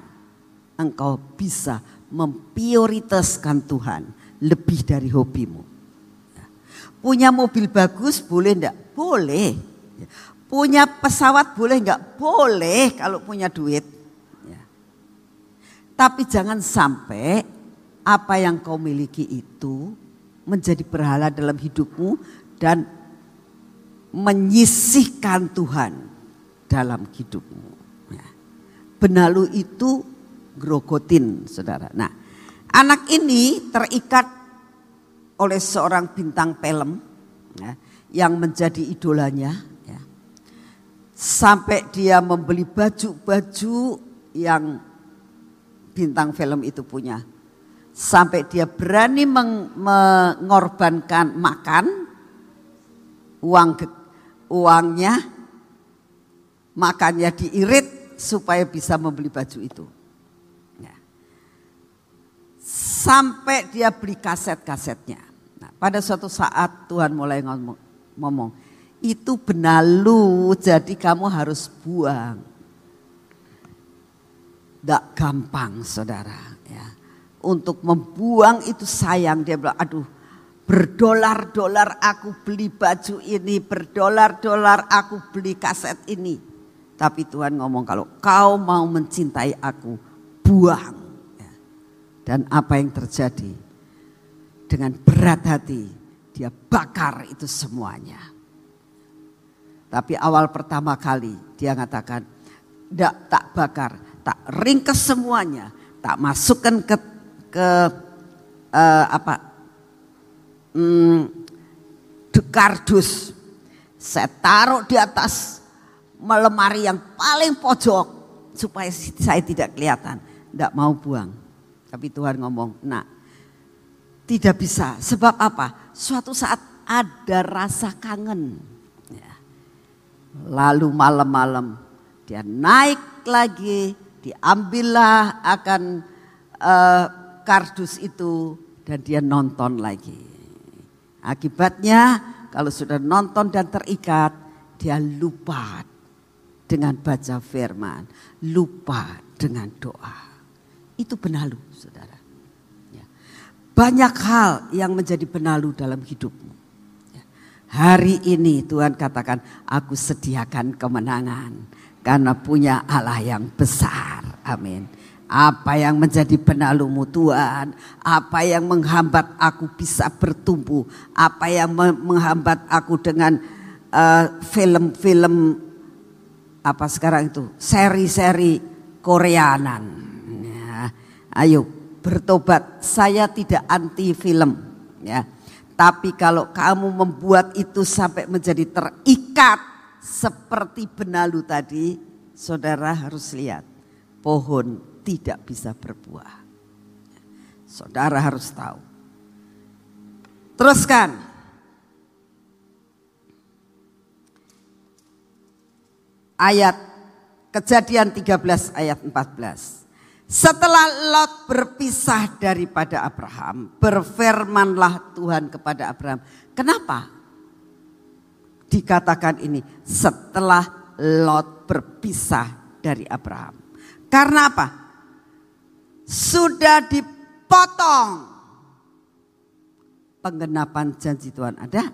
engkau bisa memprioritaskan Tuhan lebih dari hobimu. Punya mobil bagus boleh enggak? Boleh. Punya pesawat boleh enggak? Boleh kalau punya duit. Tapi jangan sampai apa yang kau miliki itu menjadi berhala dalam hidupmu dan menyisihkan Tuhan dalam hidupmu. Ya. Benalu itu grogotin saudara. Nah anak ini terikat oleh seorang bintang film ya, yang menjadi idolanya. Ya. Sampai dia membeli baju-baju yang bintang film itu punya. Sampai dia berani mengorbankan makan, uang uangnya, makannya diirit supaya bisa membeli baju itu. Ya. Sampai dia beli kaset-kasetnya. Nah, pada suatu saat Tuhan mulai ngomong, ngomong itu benalu jadi kamu harus buang tidak gampang saudara. Ya. Untuk membuang itu sayang. Dia bilang aduh berdolar-dolar aku beli baju ini. Berdolar-dolar aku beli kaset ini. Tapi Tuhan ngomong kalau kau mau mencintai aku buang. Ya. Dan apa yang terjadi? Dengan berat hati dia bakar itu semuanya. Tapi awal pertama kali dia mengatakan, tidak tak bakar, tak ringkas semuanya, tak masukkan ke ke uh, apa hmm, kardus. Saya taruh di atas melemari yang paling pojok supaya saya tidak kelihatan, tidak mau buang. Tapi Tuhan ngomong, nah tidak bisa. Sebab apa? Suatu saat ada rasa kangen. Ya. Lalu malam-malam dia naik lagi diambillah akan uh, kardus itu dan dia nonton lagi. Akibatnya kalau sudah nonton dan terikat dia lupa dengan baca firman, lupa dengan doa. Itu benalu saudara. Ya. Banyak hal yang menjadi benalu dalam hidupmu. Ya. Hari ini Tuhan katakan aku sediakan kemenangan karena punya Allah yang besar. Amin. Apa yang menjadi penalumu Tuhan, apa yang menghambat aku bisa bertumbuh, apa yang menghambat aku dengan eh, film-film uh, apa sekarang itu, seri-seri Koreanan. Ya, ayo bertobat, saya tidak anti film ya. Tapi kalau kamu membuat itu sampai menjadi terikat seperti benalu tadi, saudara harus lihat pohon tidak bisa berbuah. Saudara harus tahu. Teruskan. Ayat kejadian 13 ayat 14. Setelah Lot berpisah daripada Abraham, berfirmanlah Tuhan kepada Abraham. Kenapa dikatakan ini setelah Lot berpisah dari Abraham. Karena apa? Sudah dipotong penggenapan janji Tuhan ada.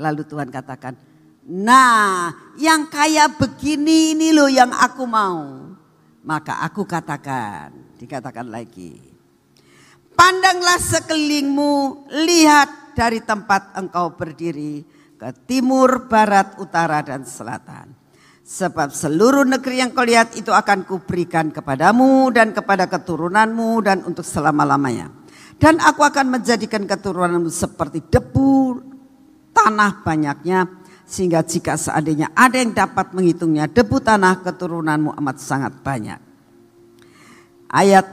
Lalu Tuhan katakan, nah yang kaya begini ini loh yang aku mau. Maka aku katakan, dikatakan lagi. Pandanglah sekelilingmu, lihat dari tempat engkau berdiri ke timur, barat, utara, dan selatan. Sebab seluruh negeri yang kau lihat itu akan kuberikan kepadamu dan kepada keturunanmu dan untuk selama-lamanya. Dan aku akan menjadikan keturunanmu seperti debu tanah banyaknya. Sehingga jika seandainya ada yang dapat menghitungnya debu tanah keturunanmu amat sangat banyak. Ayat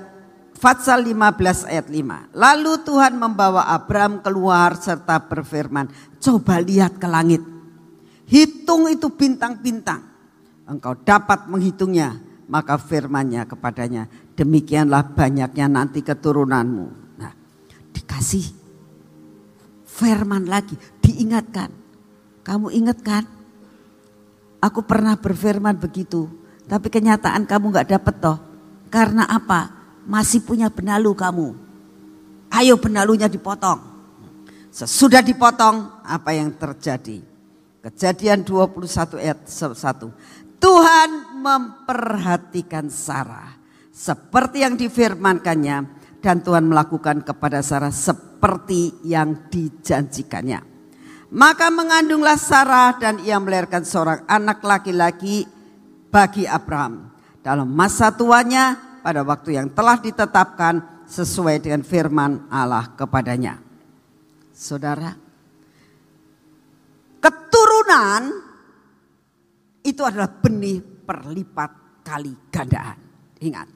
Fatsal 15 ayat 5. Lalu Tuhan membawa Abram keluar serta berfirman, coba lihat ke langit. Hitung itu bintang-bintang. Engkau dapat menghitungnya. Maka firmannya kepadanya, demikianlah banyaknya nanti keturunanmu. Nah, dikasih firman lagi, diingatkan. Kamu ingat kan? Aku pernah berfirman begitu, tapi kenyataan kamu gak dapet toh. Karena apa? masih punya benalu kamu. Ayo benalunya dipotong. Sesudah dipotong apa yang terjadi? Kejadian 21 ayat 1. Tuhan memperhatikan Sarah seperti yang difirmankannya dan Tuhan melakukan kepada Sarah seperti yang dijanjikannya. Maka mengandunglah Sarah dan ia melahirkan seorang anak laki-laki bagi Abraham. Dalam masa tuanya pada waktu yang telah ditetapkan sesuai dengan firman Allah kepadanya. Saudara, keturunan itu adalah benih perlipat kali gandaan. Ingat,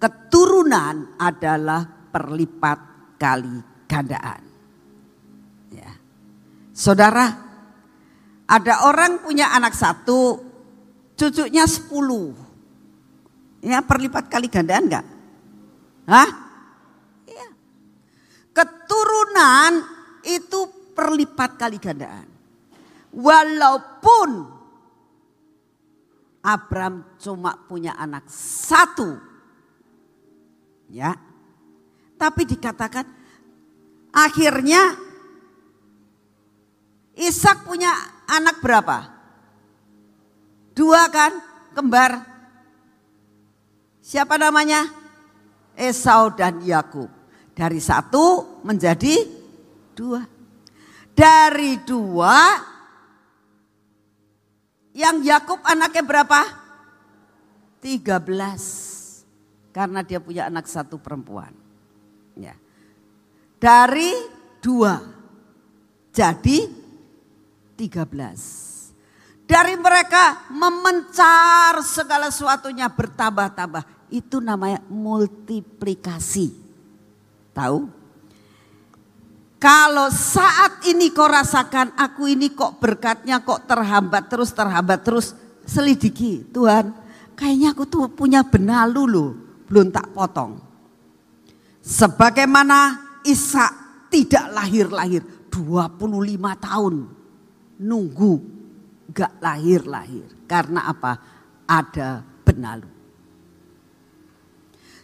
keturunan adalah perlipat kali gandaan. Ya. Saudara, ada orang punya anak satu, cucunya sepuluh. Ya perlipat kali gandaan enggak? Hah? Iya. Keturunan itu perlipat kali gandaan. Walaupun Abram cuma punya anak satu. Ya. Tapi dikatakan akhirnya Ishak punya anak berapa? Dua kan? Kembar. Siapa namanya? Esau dan Yakub. Dari satu menjadi dua. Dari dua yang Yakub anaknya berapa? 13. Karena dia punya anak satu perempuan. Ya. Dari dua. Jadi 13. Dari mereka memencar segala sesuatunya bertambah-tambah. Itu namanya multiplikasi. Tahu? Kalau saat ini kau rasakan aku ini kok berkatnya kok terhambat terus terhambat terus selidiki Tuhan kayaknya aku tuh punya benalu loh belum tak potong. Sebagaimana Ishak tidak lahir-lahir 25 tahun nunggu gak lahir-lahir karena apa? Ada benalu.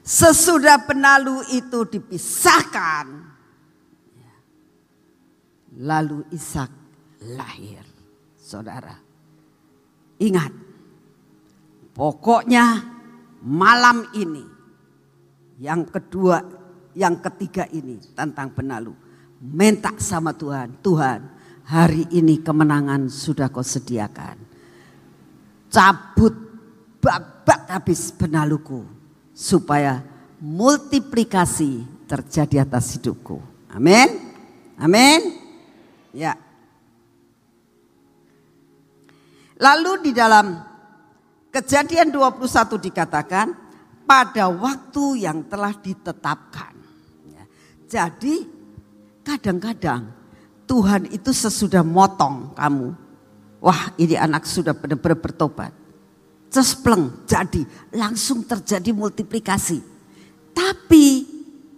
Sesudah benalu itu dipisahkan Lalu Ishak lahir. Saudara. Ingat. Pokoknya malam ini. Yang kedua, yang ketiga ini tentang penalu. Minta sama Tuhan. Tuhan hari ini kemenangan sudah kau sediakan. Cabut babat habis penaluku. Supaya multiplikasi terjadi atas hidupku. Amin. Amin. Ya. Lalu di dalam kejadian 21 dikatakan pada waktu yang telah ditetapkan. Ya. Jadi kadang-kadang Tuhan itu sesudah motong kamu. Wah ini anak sudah benar-benar bertobat. Cespleng jadi langsung terjadi multiplikasi. Tapi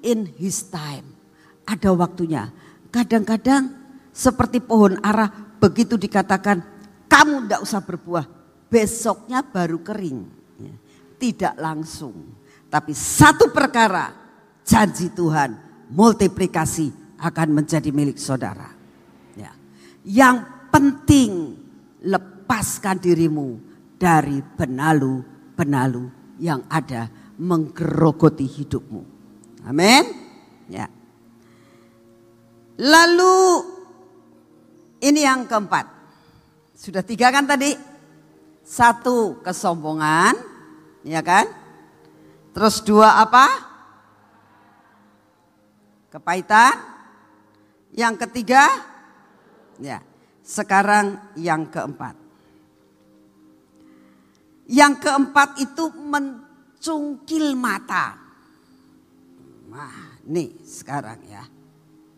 in his time ada waktunya. Kadang-kadang seperti pohon arah begitu dikatakan kamu tidak usah berbuah. Besoknya baru kering. Ya. Tidak langsung. Tapi satu perkara janji Tuhan multiplikasi akan menjadi milik saudara. Ya. Yang penting lepaskan dirimu dari benalu-benalu yang ada menggerogoti hidupmu. Amin. Ya. Lalu ini yang keempat. Sudah tiga kan tadi? Satu kesombongan, ya kan? Terus dua apa? Kepahitan. Yang ketiga, ya. Sekarang yang keempat. Yang keempat itu mencungkil mata. Nah, nih sekarang ya.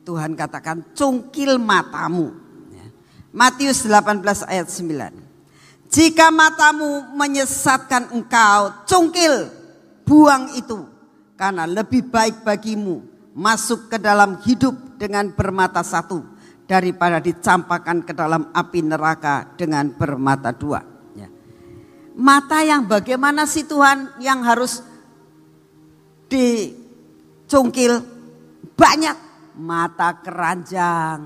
Tuhan katakan cungkil matamu. Matius 18 ayat 9. Jika matamu menyesatkan engkau, cungkil, buang itu. Karena lebih baik bagimu masuk ke dalam hidup dengan bermata satu daripada dicampakkan ke dalam api neraka dengan bermata dua. Ya. Mata yang bagaimana sih Tuhan yang harus dicungkil? Banyak mata keranjang,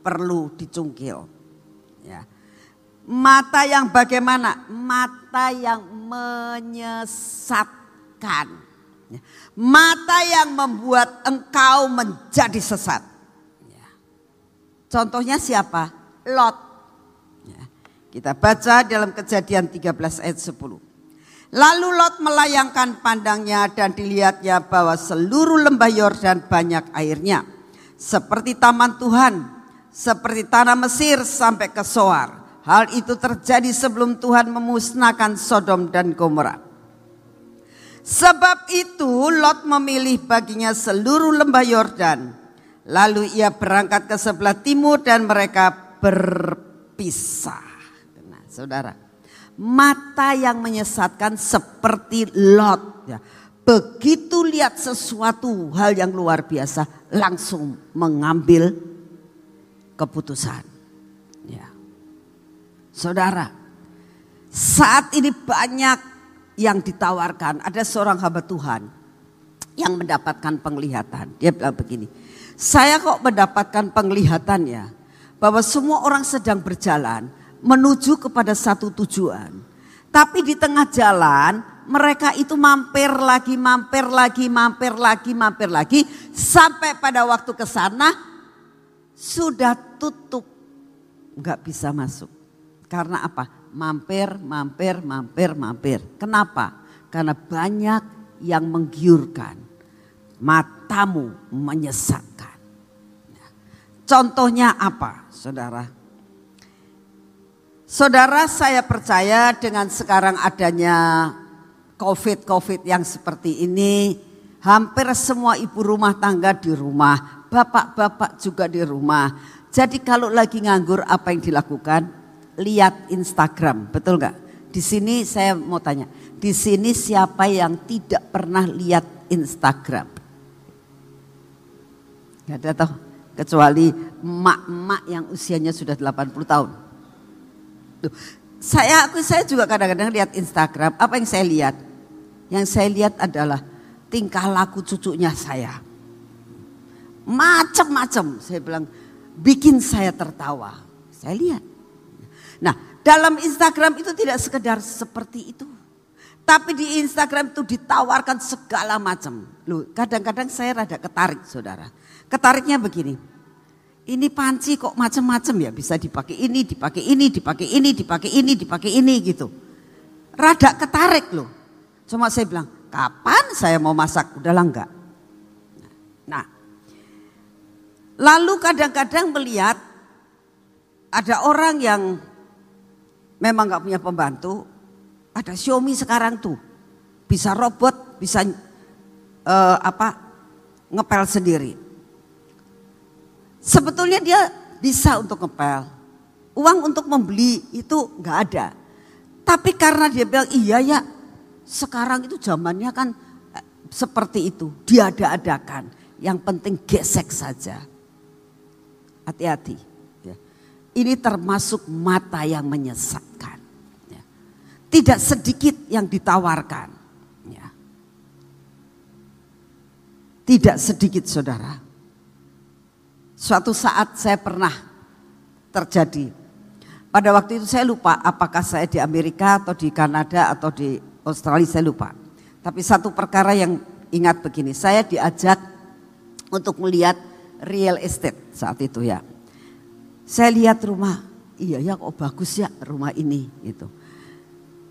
perlu dicungkil. Ya. Mata yang bagaimana? Mata yang menyesatkan. Ya. Mata yang membuat engkau menjadi sesat. Ya. Contohnya siapa? Lot. Ya. Kita baca dalam kejadian 13 ayat 10. Lalu Lot melayangkan pandangnya dan dilihatnya bahwa seluruh lembah Yordan banyak airnya. Seperti taman Tuhan, seperti tanah Mesir sampai ke Soar. Hal itu terjadi sebelum Tuhan memusnahkan Sodom dan Gomora. Sebab itu Lot memilih baginya seluruh lembah Yordan. Lalu ia berangkat ke sebelah timur dan mereka berpisah. Nah, saudara, mata yang menyesatkan seperti Lot. Ya. Begitu lihat sesuatu hal yang luar biasa, langsung mengambil keputusan. Saudara, saat ini banyak yang ditawarkan. Ada seorang hamba Tuhan yang mendapatkan penglihatan. Dia bilang begini, saya kok mendapatkan penglihatan ya. Bahwa semua orang sedang berjalan menuju kepada satu tujuan. Tapi di tengah jalan mereka itu mampir lagi, mampir lagi, mampir lagi, mampir lagi. Sampai pada waktu ke sana sudah tutup. Nggak bisa masuk. Karena apa? Mampir, mampir, mampir, mampir. Kenapa? Karena banyak yang menggiurkan. Matamu menyesatkan. Contohnya apa saudara? Saudara saya percaya dengan sekarang adanya COVID-COVID yang seperti ini. Hampir semua ibu rumah tangga di rumah. Bapak-bapak juga di rumah. Jadi kalau lagi nganggur apa yang dilakukan? lihat Instagram, betul nggak? Di sini saya mau tanya, di sini siapa yang tidak pernah lihat Instagram? Gak ada toh, kecuali emak-emak yang usianya sudah 80 tahun. Tuh, saya aku saya juga kadang-kadang lihat Instagram, apa yang saya lihat? Yang saya lihat adalah tingkah laku cucunya saya. Macam-macam, saya bilang bikin saya tertawa. Saya lihat. Nah, dalam Instagram itu tidak sekedar seperti itu. Tapi di Instagram itu ditawarkan segala macam. Loh, kadang-kadang saya rada ketarik, Saudara. Ketariknya begini. Ini panci kok macam-macam ya, bisa dipakai ini, dipakai ini, dipakai ini, dipakai ini, dipakai ini gitu. Rada ketarik loh. Cuma saya bilang, kapan saya mau masak? Udahlah enggak. Lalu kadang-kadang melihat ada orang yang memang nggak punya pembantu, ada Xiaomi sekarang tuh bisa robot, bisa uh, apa ngepel sendiri. Sebetulnya dia bisa untuk ngepel, uang untuk membeli itu nggak ada. Tapi karena dia bilang iya ya, sekarang itu zamannya kan eh, seperti itu, dia ada-adakan. Yang penting gesek saja. Hati-hati. Ini termasuk mata yang menyesatkan. Ya. Tidak sedikit yang ditawarkan. Ya. Tidak sedikit saudara. Suatu saat saya pernah terjadi. Pada waktu itu saya lupa apakah saya di Amerika atau di Kanada atau di Australia saya lupa. Tapi satu perkara yang ingat begini, saya diajak untuk melihat real estate saat itu ya. Saya lihat rumah, iya ya kok bagus ya rumah ini gitu.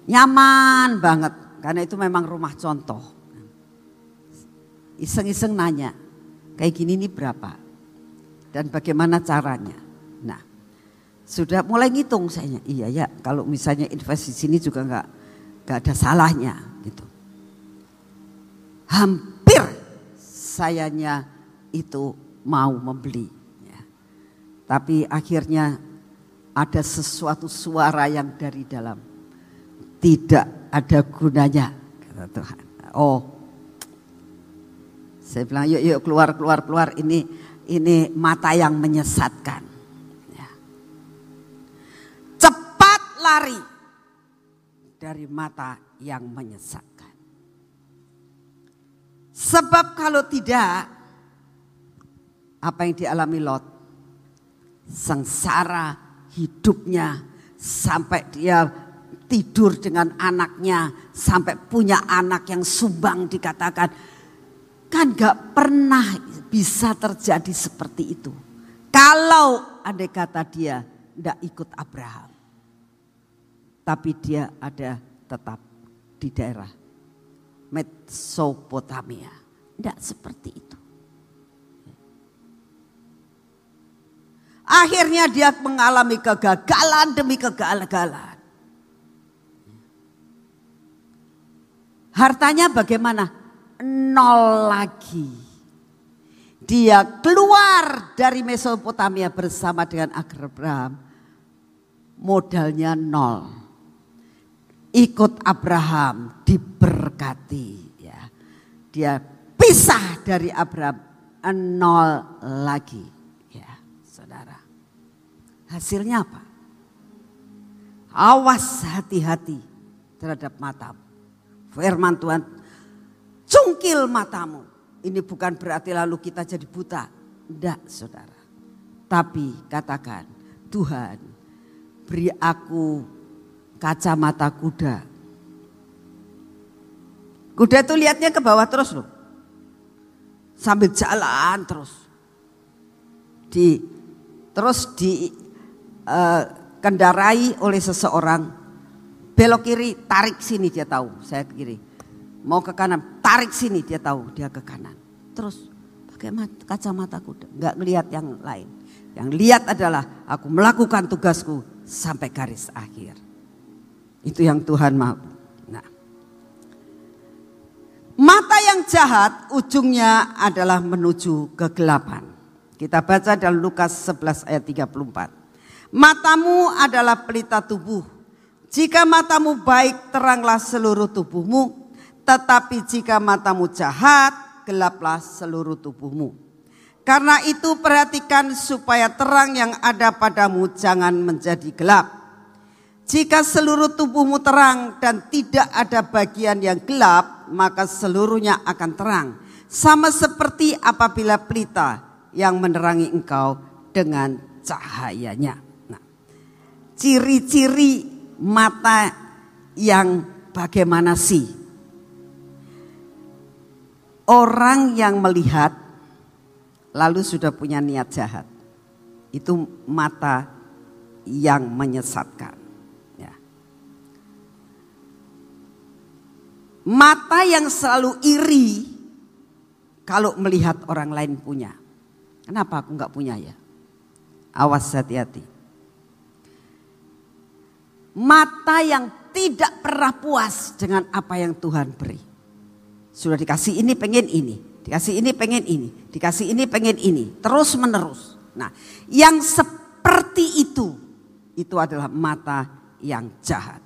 Nyaman banget karena itu memang rumah contoh. Iseng-iseng nanya, kayak gini ini berapa? Dan bagaimana caranya? Nah, sudah mulai ngitung saya. Iya ya, kalau misalnya investasi sini juga nggak nggak ada salahnya gitu. Hampir sayanya itu mau membeli tapi akhirnya ada sesuatu suara yang dari dalam. Tidak ada gunanya, kata Tuhan. Oh, saya bilang yuk yuk keluar keluar keluar ini ini mata yang menyesatkan. Ya. Cepat lari dari mata yang menyesatkan. Sebab kalau tidak, apa yang dialami Lot sengsara hidupnya sampai dia tidur dengan anaknya sampai punya anak yang sumbang dikatakan kan gak pernah bisa terjadi seperti itu. Kalau andai kata dia tidak ikut Abraham. Tapi dia ada tetap di daerah Mesopotamia. Tidak seperti itu. Akhirnya dia mengalami kegagalan demi kegagalan. Hartanya bagaimana? Nol lagi. Dia keluar dari Mesopotamia bersama dengan Abraham. Modalnya nol. Ikut Abraham diberkati. Ya. Dia pisah dari Abraham nol lagi. Hasilnya apa? Awas hati-hati terhadap matamu. Firman Tuhan, cungkil matamu. Ini bukan berarti lalu kita jadi buta. Tidak saudara. Tapi katakan, Tuhan beri aku kacamata kuda. Kuda itu lihatnya ke bawah terus loh. Sambil jalan terus. Di terus di uh, kendarai oleh seseorang, belok kiri, tarik sini dia tahu, saya ke kiri. Mau ke kanan, tarik sini dia tahu, dia ke kanan. Terus pakai kacamata kuda, nggak ngelihat yang lain. Yang lihat adalah aku melakukan tugasku sampai garis akhir. Itu yang Tuhan mau. Nah, mata yang jahat ujungnya adalah menuju kegelapan. Kita baca dalam Lukas 11 ayat 34. Matamu adalah pelita tubuh. Jika matamu baik, teranglah seluruh tubuhmu. Tetapi jika matamu jahat, gelaplah seluruh tubuhmu. Karena itu perhatikan supaya terang yang ada padamu jangan menjadi gelap. Jika seluruh tubuhmu terang dan tidak ada bagian yang gelap, maka seluruhnya akan terang. Sama seperti apabila pelita yang menerangi engkau dengan cahayanya ciri-ciri mata yang bagaimana sih? Orang yang melihat lalu sudah punya niat jahat. Itu mata yang menyesatkan. Ya. Mata yang selalu iri kalau melihat orang lain punya. Kenapa aku nggak punya ya? Awas hati-hati mata yang tidak pernah puas dengan apa yang Tuhan beri. Sudah dikasih ini pengen ini, dikasih ini pengen ini, dikasih ini pengen ini, terus menerus. Nah, yang seperti itu itu adalah mata yang jahat.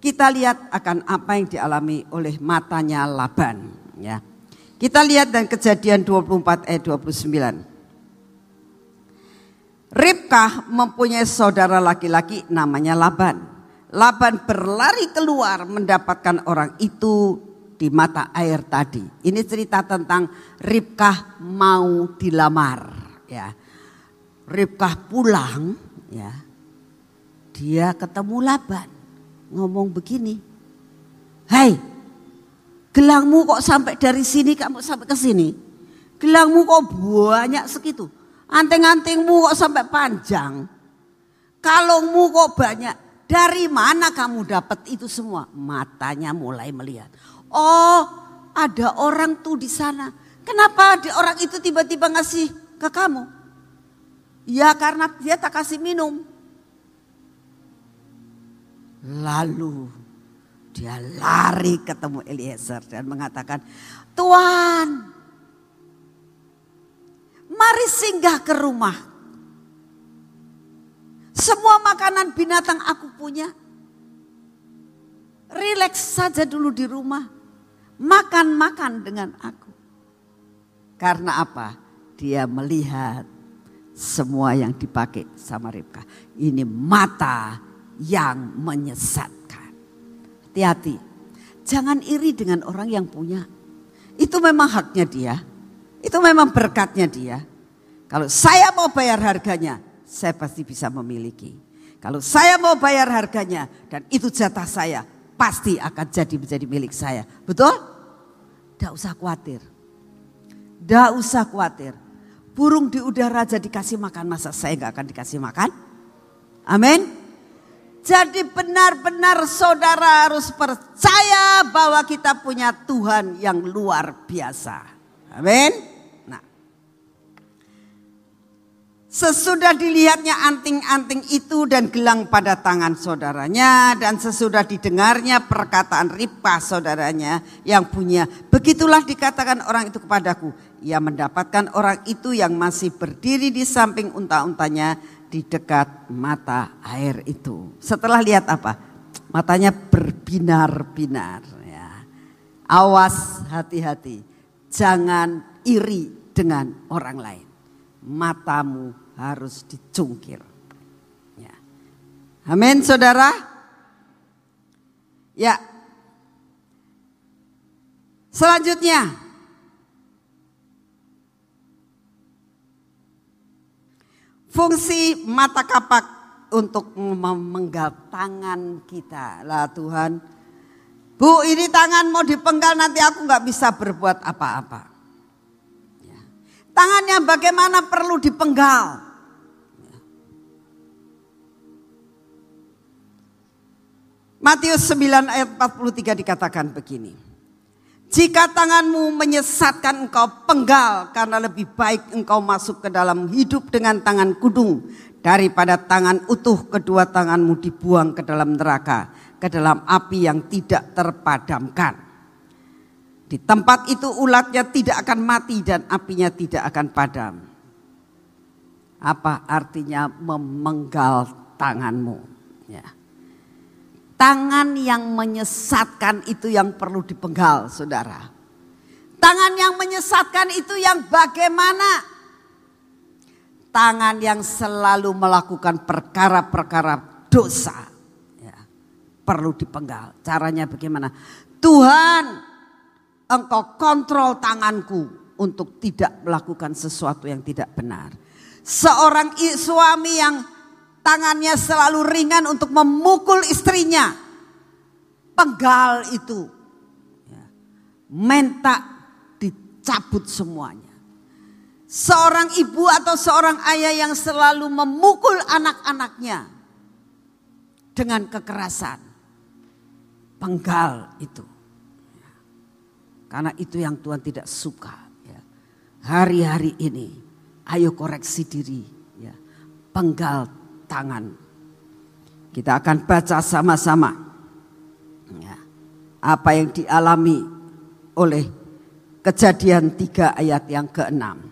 Kita lihat akan apa yang dialami oleh matanya Laban, ya. Kita lihat dan kejadian 24 ayat 29. Ribkah mempunyai saudara laki-laki namanya Laban. Laban berlari keluar mendapatkan orang itu di mata air tadi. Ini cerita tentang Ribkah mau dilamar. Ya. Ribkah pulang, ya. Dia ketemu Laban, ngomong begini. Hei, gelangmu kok sampai dari sini kamu sampai ke sini? Gelangmu kok banyak segitu? Anting-antingmu kok sampai panjang. Kalungmu kok banyak. Dari mana kamu dapat itu semua? Matanya mulai melihat. Oh, ada orang tuh di sana. Kenapa orang itu tiba-tiba ngasih ke kamu? Ya karena dia tak kasih minum. Lalu dia lari ketemu Eliezer dan mengatakan, Tuhan Mari singgah ke rumah. Semua makanan binatang aku punya. Rileks saja dulu di rumah. Makan-makan dengan aku. Karena apa? Dia melihat semua yang dipakai sama Ribka. Ini mata yang menyesatkan. Hati-hati. Jangan iri dengan orang yang punya. Itu memang haknya dia. Itu memang berkatnya dia. Kalau saya mau bayar harganya, saya pasti bisa memiliki. Kalau saya mau bayar harganya dan itu jatah saya, pasti akan jadi menjadi milik saya. Betul? Tidak usah khawatir. Tidak usah khawatir. Burung di udara aja dikasih makan, masa saya nggak akan dikasih makan? Amin. Jadi benar-benar saudara harus percaya bahwa kita punya Tuhan yang luar biasa. Amin. Sesudah dilihatnya anting-anting itu dan gelang pada tangan saudaranya dan sesudah didengarnya perkataan Ripka saudaranya yang punya. Begitulah dikatakan orang itu kepadaku. Ia mendapatkan orang itu yang masih berdiri di samping unta-untanya di dekat mata air itu. Setelah lihat apa? Matanya berbinar-binar. Ya. Awas hati-hati. Jangan iri dengan orang lain matamu harus dicungkir. Ya. Amin saudara. Ya. Selanjutnya. Fungsi mata kapak untuk memenggal tangan kita. Lah Tuhan. Bu ini tangan mau dipenggal nanti aku nggak bisa berbuat apa-apa. Tangannya bagaimana perlu dipenggal. Matius 9 ayat 43 dikatakan begini. Jika tanganmu menyesatkan engkau penggal karena lebih baik engkau masuk ke dalam hidup dengan tangan kudung daripada tangan utuh kedua tanganmu dibuang ke dalam neraka, ke dalam api yang tidak terpadamkan. Di tempat itu ulatnya tidak akan mati dan apinya tidak akan padam. Apa artinya memenggal tanganmu? Tangan yang menyesatkan itu yang perlu dipenggal saudara. Tangan yang menyesatkan itu yang bagaimana? Tangan yang selalu melakukan perkara-perkara dosa. Ya, perlu dipenggal. Caranya bagaimana? Tuhan engkau kontrol tanganku untuk tidak melakukan sesuatu yang tidak benar. Seorang suami yang tangannya selalu ringan untuk memukul istrinya. Penggal itu. Ya. Menta dicabut semuanya. Seorang ibu atau seorang ayah yang selalu memukul anak-anaknya dengan kekerasan. Penggal itu. Karena itu yang Tuhan tidak suka. Ya. Hari-hari ini ayo koreksi diri. Ya. Penggal tangan. Kita akan baca sama-sama. Ya. Apa yang dialami oleh kejadian tiga ayat yang keenam.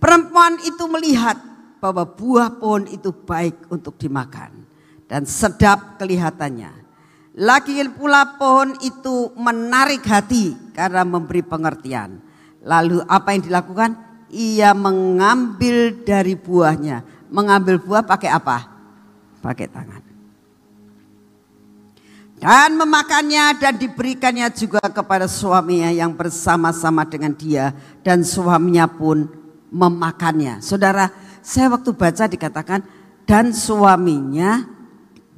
Perempuan itu melihat bahwa buah pohon itu baik untuk dimakan. Dan sedap kelihatannya lagi pula pohon itu menarik hati karena memberi pengertian. Lalu apa yang dilakukan? Ia mengambil dari buahnya. Mengambil buah pakai apa? Pakai tangan. Dan memakannya dan diberikannya juga kepada suaminya yang bersama-sama dengan dia. Dan suaminya pun memakannya. Saudara, saya waktu baca dikatakan dan suaminya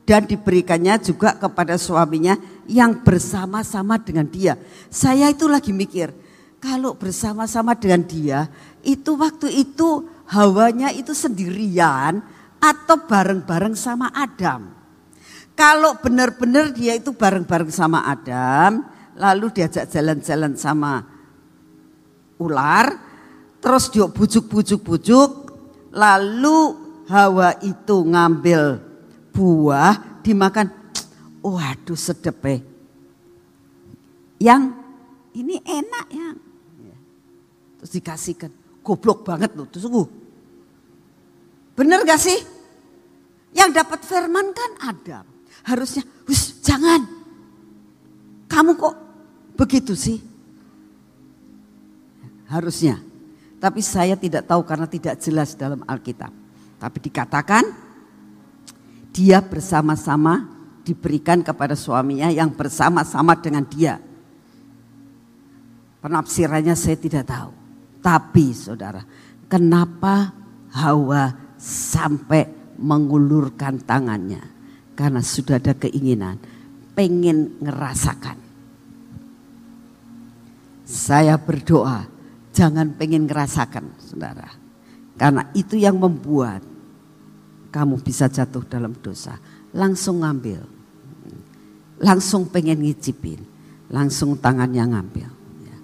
dan diberikannya juga kepada suaminya yang bersama-sama dengan dia. Saya itu lagi mikir, kalau bersama-sama dengan dia, itu waktu itu hawanya itu sendirian atau bareng-bareng sama Adam. Kalau benar-benar dia itu bareng-bareng sama Adam, lalu diajak jalan-jalan sama ular, terus dia bujuk-bujuk-bujuk, lalu Hawa itu ngambil buah dimakan. Waduh sedep eh. Yang ini enak ya. Terus dikasihkan. Goblok banget loh. Terus uh. Bener gak sih? Yang dapat firman kan Adam. Harusnya, wis jangan. Kamu kok begitu sih? Harusnya. Tapi saya tidak tahu karena tidak jelas dalam Alkitab. Tapi dikatakan dia bersama-sama diberikan kepada suaminya yang bersama-sama dengan dia. Penafsirannya saya tidak tahu. Tapi saudara, kenapa Hawa sampai mengulurkan tangannya karena sudah ada keinginan pengen ngerasakan. Saya berdoa jangan pengen ngerasakan saudara. Karena itu yang membuat kamu bisa jatuh dalam dosa. Langsung ngambil. Langsung pengen ngicipin. Langsung tangannya ngambil. Ya.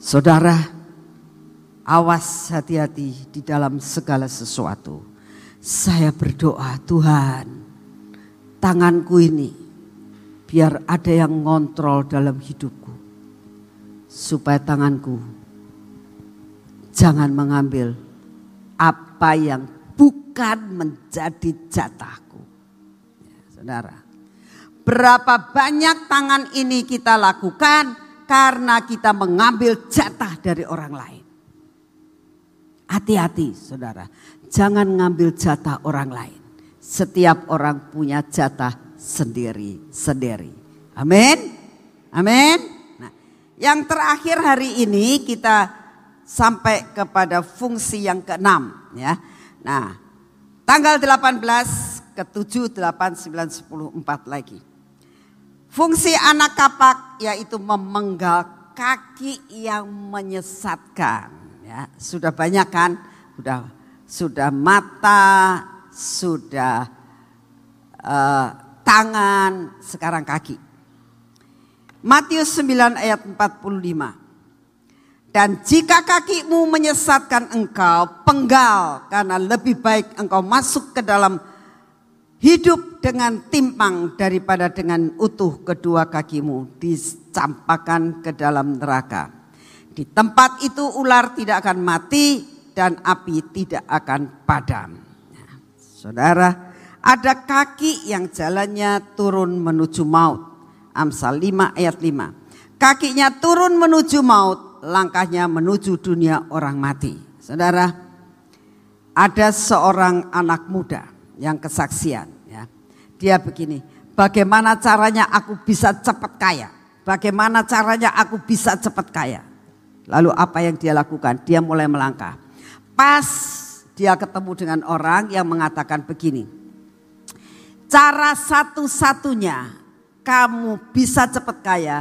Saudara, awas hati-hati di dalam segala sesuatu. Saya berdoa Tuhan, tanganku ini biar ada yang ngontrol dalam hidupku. Supaya tanganku jangan mengambil apa yang bukan menjadi jatahku. Ya, saudara, berapa banyak tangan ini kita lakukan karena kita mengambil jatah dari orang lain. Hati-hati saudara, jangan ngambil jatah orang lain. Setiap orang punya jatah sendiri-sendiri. Amin. Amin. Nah, yang terakhir hari ini kita sampai kepada fungsi yang keenam ya. Nah, tanggal 18 ke 7 8 9 10 4 lagi. Fungsi anak kapak yaitu memenggal kaki yang menyesatkan ya. Sudah banyak kan? Sudah sudah mata, sudah uh, tangan, sekarang kaki. Matius 9 ayat 45. Dan jika kakimu menyesatkan engkau, penggal karena lebih baik engkau masuk ke dalam hidup dengan timpang daripada dengan utuh kedua kakimu dicampakkan ke dalam neraka. Di tempat itu ular tidak akan mati dan api tidak akan padam. Nah, saudara, ada kaki yang jalannya turun menuju maut. Amsal 5 ayat 5. Kakinya turun menuju maut, langkahnya menuju dunia orang mati. Saudara, ada seorang anak muda yang kesaksian. Ya. Dia begini, bagaimana caranya aku bisa cepat kaya? Bagaimana caranya aku bisa cepat kaya? Lalu apa yang dia lakukan? Dia mulai melangkah. Pas dia ketemu dengan orang yang mengatakan begini. Cara satu-satunya kamu bisa cepat kaya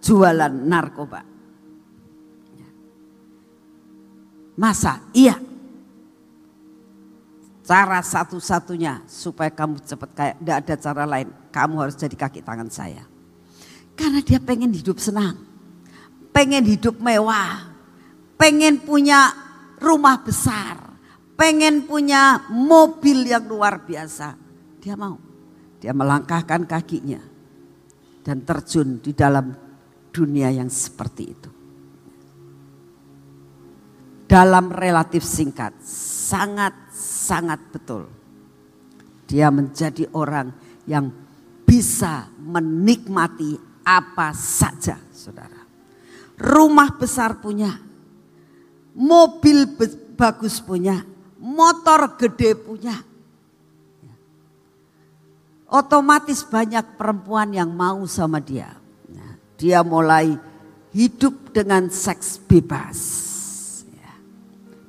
jualan narkoba. Masa? Iya. Cara satu-satunya supaya kamu cepat kayak tidak ada cara lain. Kamu harus jadi kaki tangan saya. Karena dia pengen hidup senang. Pengen hidup mewah. Pengen punya rumah besar. Pengen punya mobil yang luar biasa. Dia mau. Dia melangkahkan kakinya. Dan terjun di dalam dunia yang seperti itu dalam relatif singkat. Sangat-sangat betul. Dia menjadi orang yang bisa menikmati apa saja saudara. Rumah besar punya, mobil bagus punya, motor gede punya. Otomatis banyak perempuan yang mau sama dia. Nah, dia mulai hidup dengan seks bebas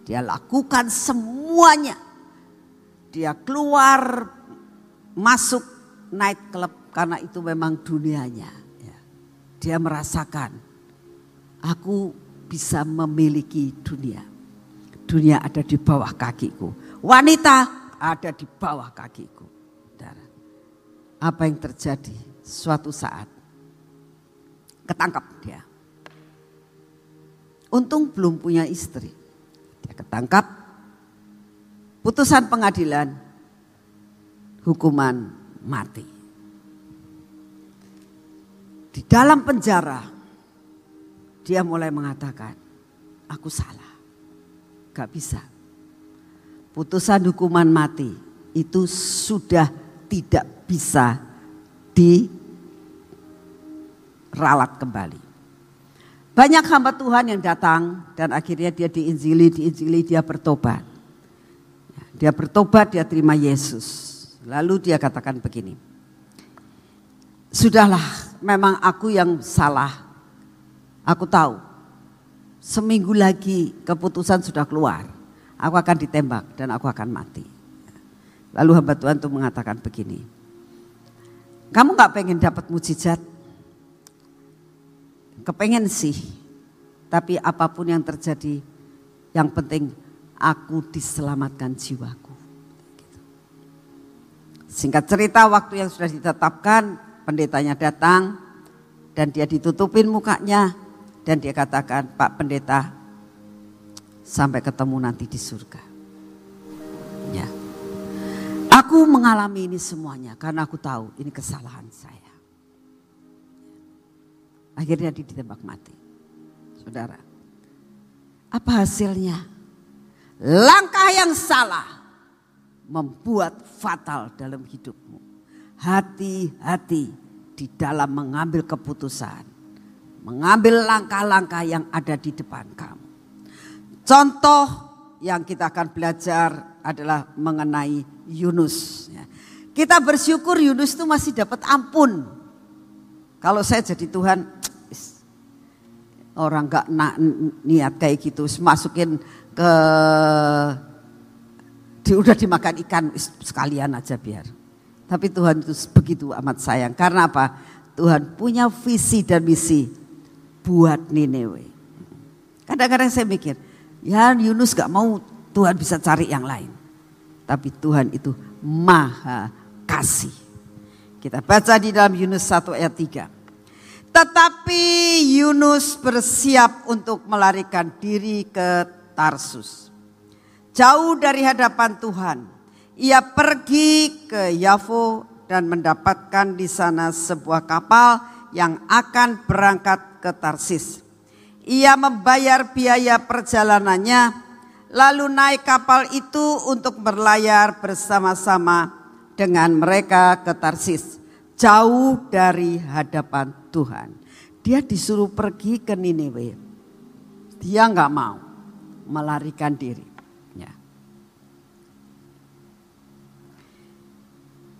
dia lakukan semuanya. Dia keluar masuk night club karena itu memang dunianya. Ya. Dia merasakan aku bisa memiliki dunia. Dunia ada di bawah kakiku. Wanita ada di bawah kakiku. Apa yang terjadi suatu saat? Ketangkap dia. Untung belum punya istri ketangkap, putusan pengadilan, hukuman mati. Di dalam penjara, dia mulai mengatakan, aku salah, gak bisa. Putusan hukuman mati itu sudah tidak bisa diralat kembali. Banyak hamba Tuhan yang datang dan akhirnya dia diinjili, diinjili dia bertobat. Dia bertobat, dia terima Yesus. Lalu dia katakan begini. Sudahlah, memang aku yang salah. Aku tahu. Seminggu lagi keputusan sudah keluar. Aku akan ditembak dan aku akan mati. Lalu hamba Tuhan itu mengatakan begini. Kamu gak pengen dapat mujizat? Kepengen sih. Tapi apa pun yang terjadi, yang penting aku diselamatkan jiwaku. Singkat cerita waktu yang sudah ditetapkan, pendetanya datang dan dia ditutupin mukanya dan dia katakan, Pak Pendeta, sampai ketemu nanti di surga. Ya. Aku mengalami ini semuanya karena aku tahu ini kesalahan saya. Akhirnya dia ditembak mati. Saudara, apa hasilnya? Langkah yang salah membuat fatal dalam hidupmu. Hati-hati di dalam mengambil keputusan. Mengambil langkah-langkah yang ada di depan kamu. Contoh yang kita akan belajar adalah mengenai Yunus. Ya. Kita bersyukur Yunus itu masih dapat ampun. Kalau saya jadi Tuhan, orang gak niat kayak gitu, masukin ke di, udah dimakan ikan sekalian aja biar. Tapi Tuhan itu begitu amat sayang. Karena apa? Tuhan punya visi dan misi buat Nineveh. Kadang-kadang saya mikir, Ya Yunus gak mau Tuhan bisa cari yang lain. Tapi Tuhan itu maha kasih. Kita baca di dalam Yunus 1 ayat 3. Tetapi Yunus bersiap untuk melarikan diri ke Tarsus. Jauh dari hadapan Tuhan. Ia pergi ke Yavo dan mendapatkan di sana sebuah kapal yang akan berangkat ke Tarsis. Ia membayar biaya perjalanannya, lalu naik kapal itu untuk berlayar bersama-sama dengan mereka ke Tarsis, jauh dari hadapan Tuhan. Dia disuruh pergi ke Nineveh. Dia nggak mau melarikan diri. Ya.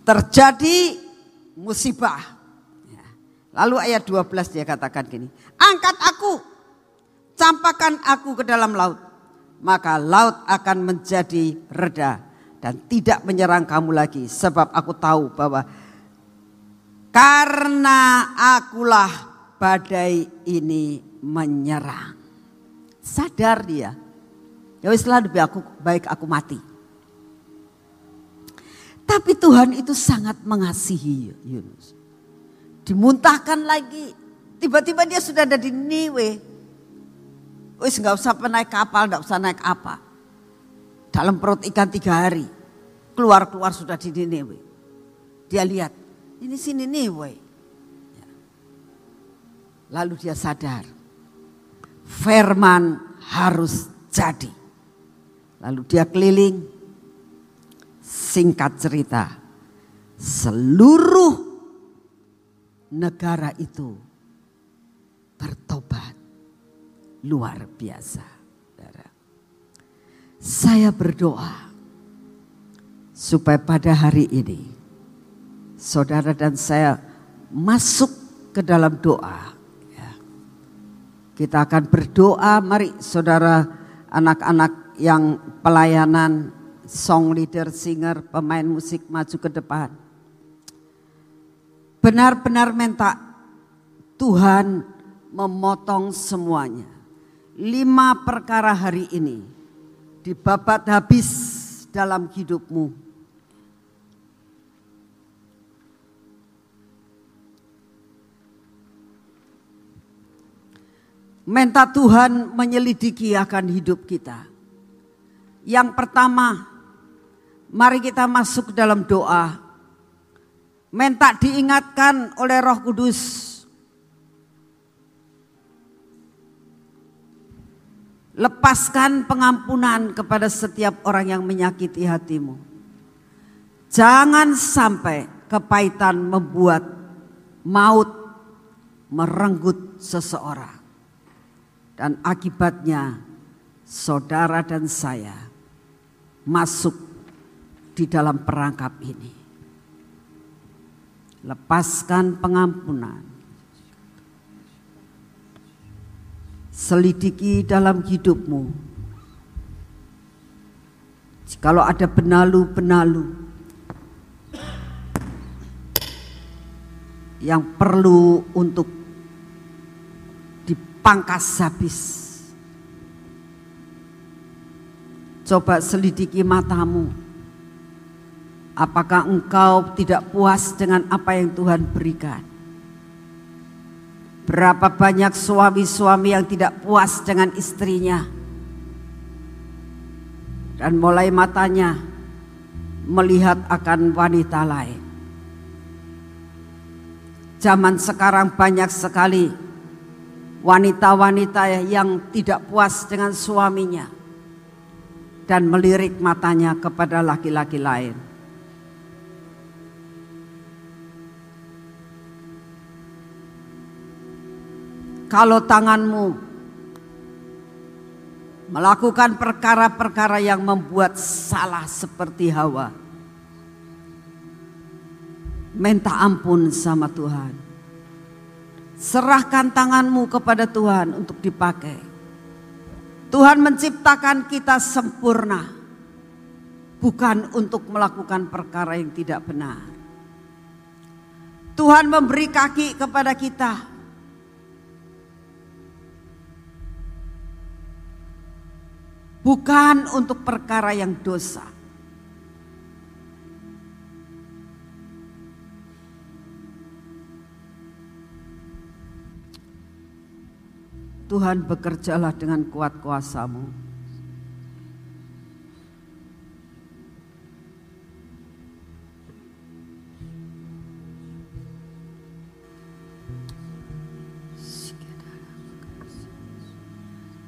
Terjadi musibah. Lalu ayat 12 dia katakan gini, angkat aku campakkan aku ke dalam laut. Maka laut akan menjadi reda dan tidak menyerang kamu lagi. Sebab aku tahu bahwa karena akulah badai ini menyerang. Sadar dia. Ya wislah lebih aku baik aku mati. Tapi Tuhan itu sangat mengasihi Yunus. Dimuntahkan lagi. Tiba-tiba dia sudah ada di Niwe Wis nggak usah naik kapal, nggak usah naik apa. Dalam perut ikan tiga hari. Keluar-keluar sudah di Nineveh. Dia lihat, ini sini Nineveh. Ya. Lalu dia sadar, firman harus jadi. Lalu dia keliling, singkat cerita, seluruh negara itu bertobat luar biasa. Saya berdoa supaya pada hari ini saudara dan saya masuk ke dalam doa. Ya. Kita akan berdoa, mari saudara anak-anak yang pelayanan, song leader, singer, pemain musik maju ke depan. Benar-benar minta Tuhan memotong semuanya lima perkara hari ini dibabat habis dalam hidupmu. Minta Tuhan menyelidiki akan hidup kita. Yang pertama, mari kita masuk dalam doa. Minta diingatkan oleh Roh Kudus Lepaskan pengampunan kepada setiap orang yang menyakiti hatimu. Jangan sampai kepahitan membuat maut merenggut seseorang. Dan akibatnya saudara dan saya masuk di dalam perangkap ini lepaskan pengampunan. Selidiki dalam hidupmu. kalau ada benalu-benalu yang perlu untuk dipangkas habis. Coba selidiki matamu Apakah engkau tidak puas dengan apa yang Tuhan berikan? Berapa banyak suami-suami yang tidak puas dengan istrinya? Dan mulai matanya melihat akan wanita lain. Zaman sekarang banyak sekali wanita-wanita yang tidak puas dengan suaminya dan melirik matanya kepada laki-laki lain. Kalau tanganmu melakukan perkara-perkara yang membuat salah seperti Hawa, minta ampun sama Tuhan. Serahkan tanganmu kepada Tuhan untuk dipakai. Tuhan menciptakan kita sempurna, bukan untuk melakukan perkara yang tidak benar. Tuhan memberi kaki kepada kita, bukan untuk perkara yang dosa. Tuhan bekerjalah dengan kuat kuasamu.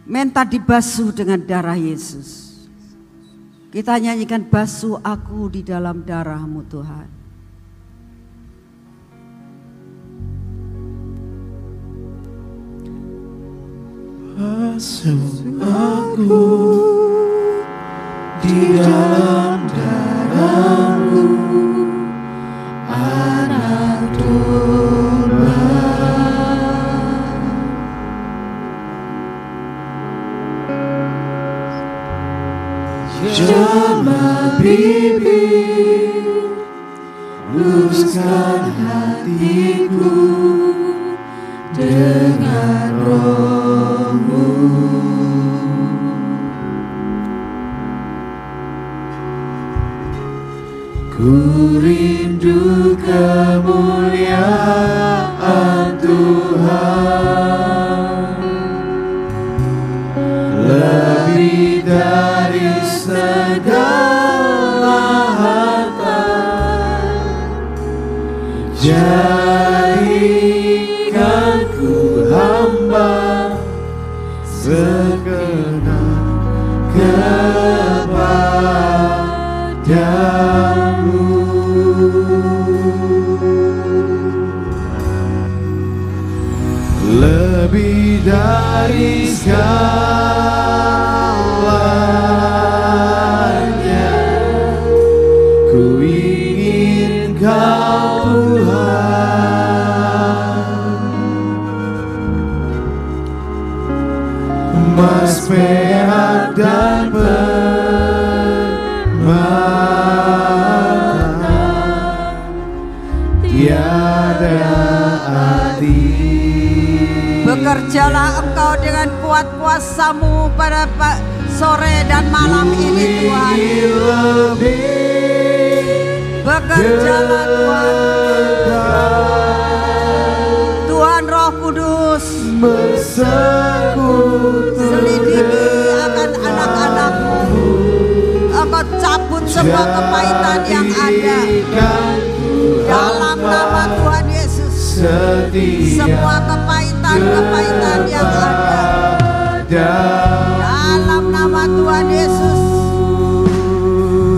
Minta dibasuh dengan darah Yesus. Kita nyanyikan basuh aku di dalam darahmu Tuhan. Basuh aku di dalam darahmu anak domba bibir luruskan hatiku dengan rohmu. Ku rindu kemuliaan kuasamu pada pa- sore dan malam ini Tuhan. Bekerjalah Tuhan. Tuhan Roh Kudus selidiki akan anak-anakmu. Engkau cabut semua kepahitan yang ada dalam nama Tuhan Yesus. Semua kepahitan-kepahitan yang ada dalam nama Tuhan Yesus.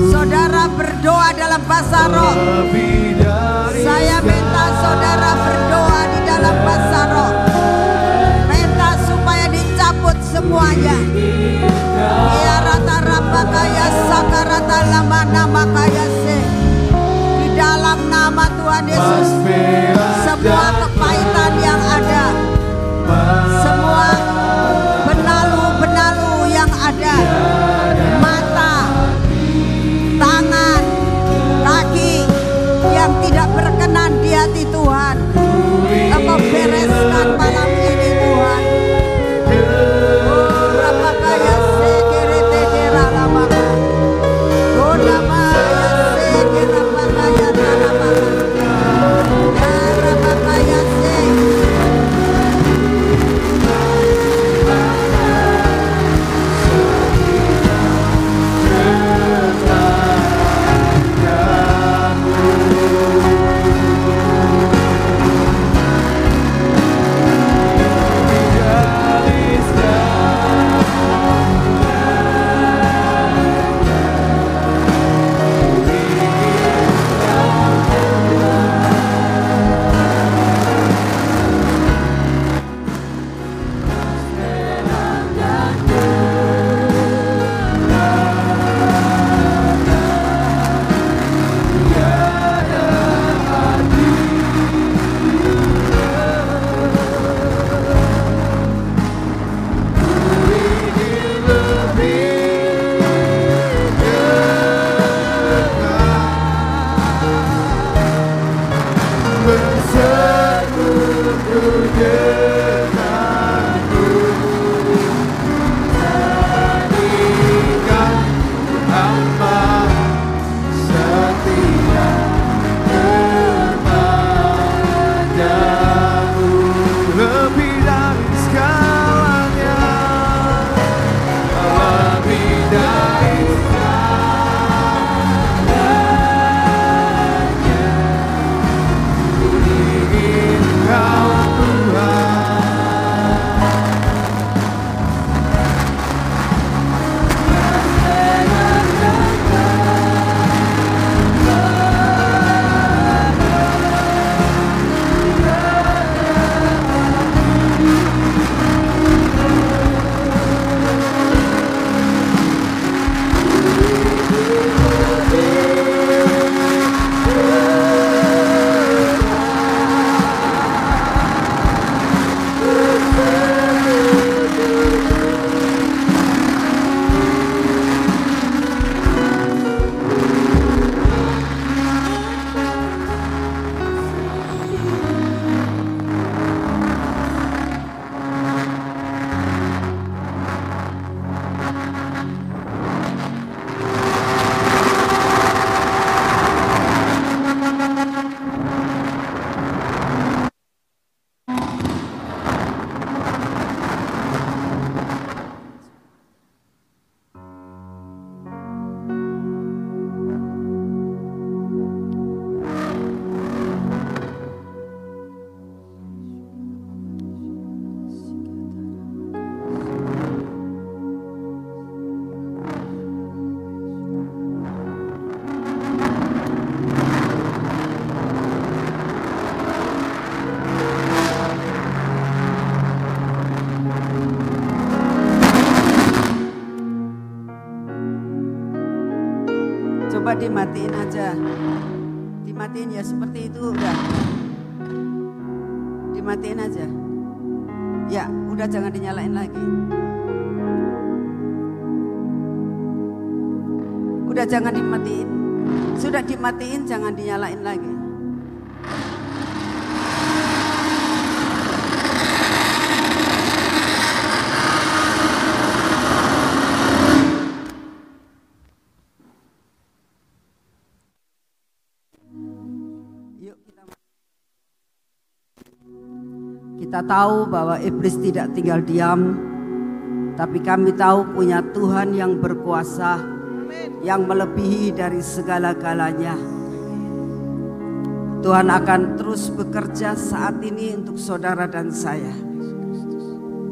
Saudara berdoa dalam bahasa roh. Saya minta saudara berdoa di dalam bahasa roh. Minta supaya dicabut semuanya. Ya rata rabakaya sakarata lama nama kaya se. Di dalam nama Tuhan Yesus. Semua Matena. Tahu bahwa iblis tidak tinggal diam, tapi kami tahu punya Tuhan yang berkuasa, yang melebihi dari segala-galanya. Tuhan akan terus bekerja saat ini untuk saudara dan saya.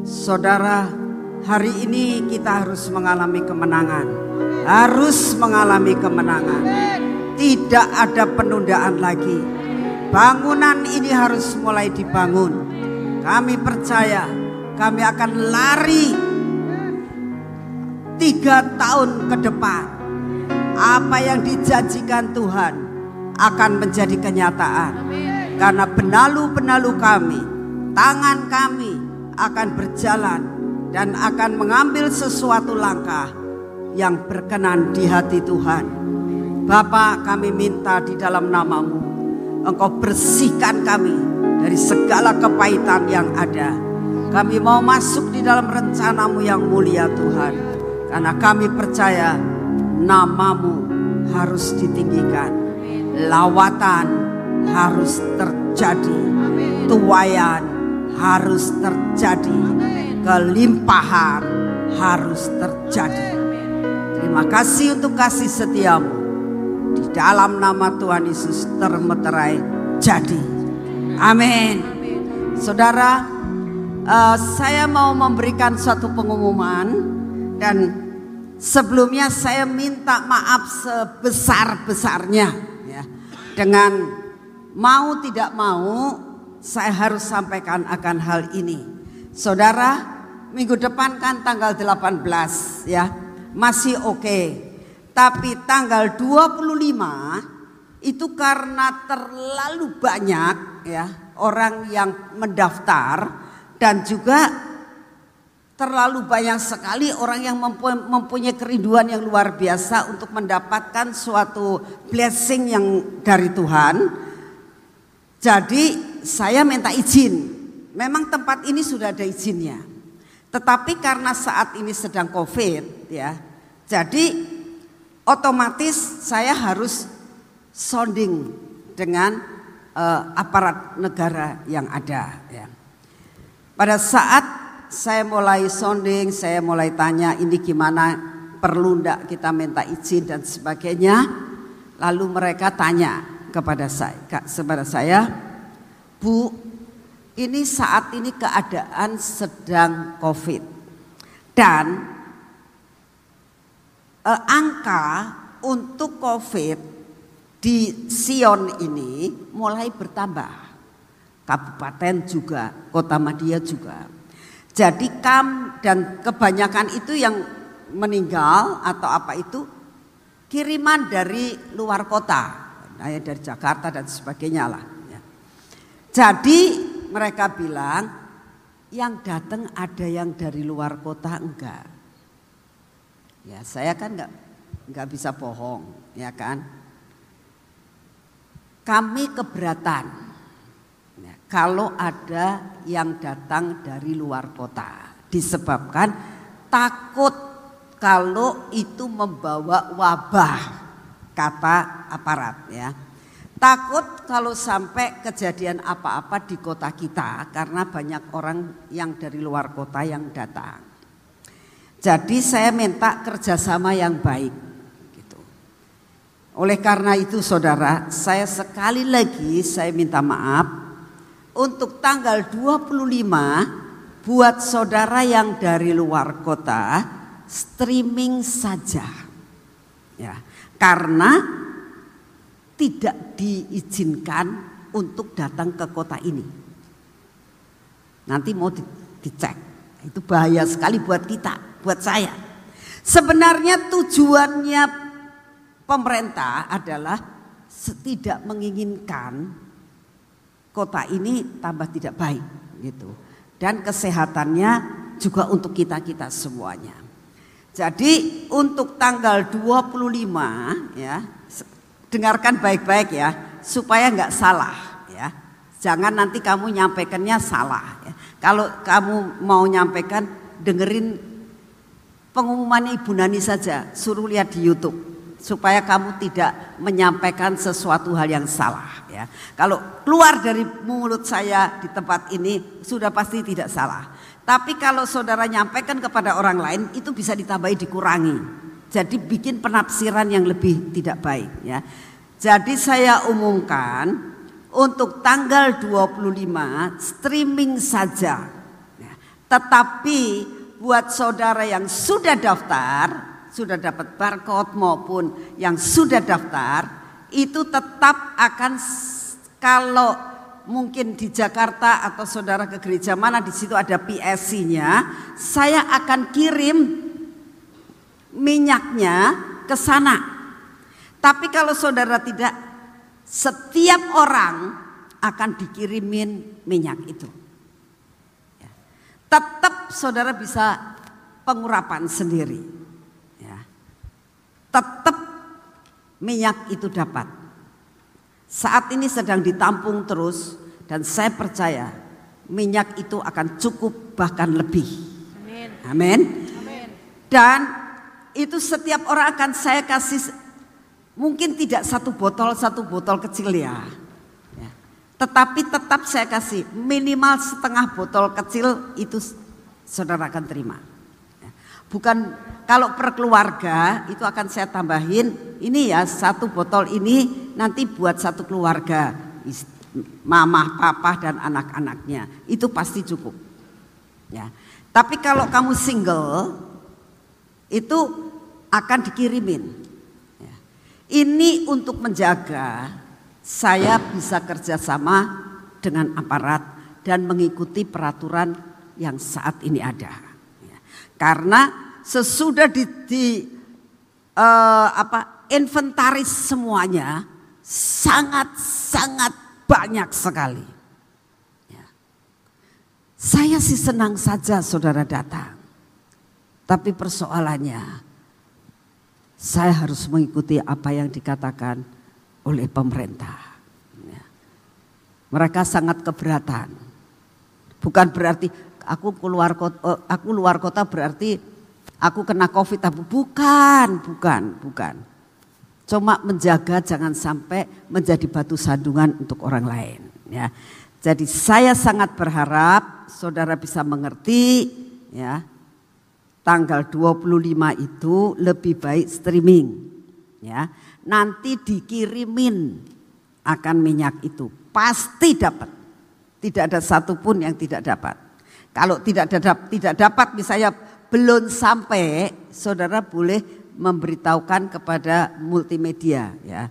Saudara, hari ini kita harus mengalami kemenangan. Harus mengalami kemenangan. Tidak ada penundaan lagi. Bangunan ini harus mulai dibangun. Kami percaya kami akan lari tiga tahun ke depan. Apa yang dijanjikan Tuhan akan menjadi kenyataan. Karena benalu-benalu kami, tangan kami akan berjalan dan akan mengambil sesuatu langkah yang berkenan di hati Tuhan. Bapa kami minta di dalam namamu, Engkau bersihkan kami dari segala kepahitan yang ada. Kami mau masuk di dalam rencanamu yang mulia Tuhan. Karena kami percaya namamu harus ditinggikan. Lawatan harus terjadi. Tuayan harus terjadi. Kelimpahan harus terjadi. Terima kasih untuk kasih setiamu. Di dalam nama Tuhan Yesus termeterai jadi. Amin. Saudara, eh, saya mau memberikan suatu pengumuman dan sebelumnya saya minta maaf sebesar-besarnya ya. Dengan mau tidak mau saya harus sampaikan akan hal ini. Saudara, minggu depan kan tanggal 18 ya. Masih oke. Tapi tanggal 25 itu karena terlalu banyak ya orang yang mendaftar dan juga terlalu banyak sekali orang yang mempu- mempunyai kerinduan yang luar biasa untuk mendapatkan suatu blessing yang dari Tuhan. Jadi saya minta izin. Memang tempat ini sudah ada izinnya. Tetapi karena saat ini sedang Covid ya. Jadi otomatis saya harus sounding dengan eh, aparat negara yang ada ya. Pada saat saya mulai sounding, saya mulai tanya ini gimana perlu ndak kita minta izin dan sebagainya. Lalu mereka tanya kepada saya, kepada saya, Bu, ini saat ini keadaan sedang COVID dan eh, angka untuk COVID di Sion ini mulai bertambah. Kabupaten juga, Kota Madia juga. Jadi kam dan kebanyakan itu yang meninggal atau apa itu kiriman dari luar kota, nah, ya dari Jakarta dan sebagainya lah. ya. Jadi mereka bilang yang datang ada yang dari luar kota enggak. Ya saya kan enggak enggak bisa bohong, ya kan. Kami keberatan ya, kalau ada yang datang dari luar kota disebabkan takut kalau itu membawa wabah kata aparat ya. Takut kalau sampai kejadian apa-apa di kota kita karena banyak orang yang dari luar kota yang datang. Jadi saya minta kerjasama yang baik. Gitu. Oleh karena itu saudara, saya sekali lagi saya minta maaf untuk tanggal 25 buat saudara yang dari luar kota streaming saja. Ya, karena tidak diizinkan untuk datang ke kota ini. Nanti mau di- dicek. Itu bahaya sekali buat kita, buat saya. Sebenarnya tujuannya pemerintah adalah tidak menginginkan kota ini tambah tidak baik gitu. Dan kesehatannya juga untuk kita-kita semuanya. Jadi untuk tanggal 25 ya dengarkan baik-baik ya supaya nggak salah ya. Jangan nanti kamu nyampaikannya salah ya. Kalau kamu mau nyampaikan dengerin pengumuman Ibu Nani saja, suruh lihat di YouTube supaya kamu tidak menyampaikan sesuatu hal yang salah ya. Kalau keluar dari mulut saya di tempat ini sudah pasti tidak salah. Tapi kalau saudara nyampaikan kepada orang lain itu bisa ditambahi dikurangi. Jadi bikin penafsiran yang lebih tidak baik ya. Jadi saya umumkan untuk tanggal 25 streaming saja. Ya. Tetapi buat saudara yang sudah daftar, sudah dapat barcode maupun yang sudah daftar, itu tetap akan kalau mungkin di Jakarta atau saudara ke gereja mana di situ ada PSC-nya, saya akan kirim minyaknya ke sana. Tapi kalau saudara tidak, setiap orang akan dikirimin minyak itu. Tetap saudara bisa pengurapan sendiri. Ya. Tetap minyak itu dapat. Saat ini sedang ditampung terus dan saya percaya minyak itu akan cukup bahkan lebih. Amin. Dan itu setiap orang akan saya kasih mungkin tidak satu botol satu botol kecil ya. Tetapi tetap saya kasih minimal setengah botol kecil itu saudara akan terima. Ya. Bukan kalau per keluarga itu akan saya tambahin ini ya satu botol ini nanti buat satu keluarga, mama, papa dan anak-anaknya. Itu pasti cukup. Ya. Tapi kalau kamu single itu akan dikirimin. Ya. Ini untuk menjaga saya bisa kerjasama dengan aparat dan mengikuti peraturan yang saat ini ada. Ya. Karena sesudah di, di uh, apa inventaris semuanya, sangat-sangat banyak sekali. Ya. Saya sih senang saja saudara datang. Tapi persoalannya saya harus mengikuti apa yang dikatakan oleh pemerintah. Ya. Mereka sangat keberatan. Bukan berarti aku keluar kota, eh, aku luar kota berarti aku kena covid. Bukan, bukan, bukan. Cuma menjaga jangan sampai menjadi batu sandungan untuk orang lain. Ya. Jadi saya sangat berharap saudara bisa mengerti ya tanggal 25 itu lebih baik streaming ya. Nanti dikirimin akan minyak itu pasti dapat. Tidak ada satupun yang tidak dapat. Kalau tidak dapat tidak dapat misalnya belum sampai saudara boleh memberitahukan kepada multimedia ya.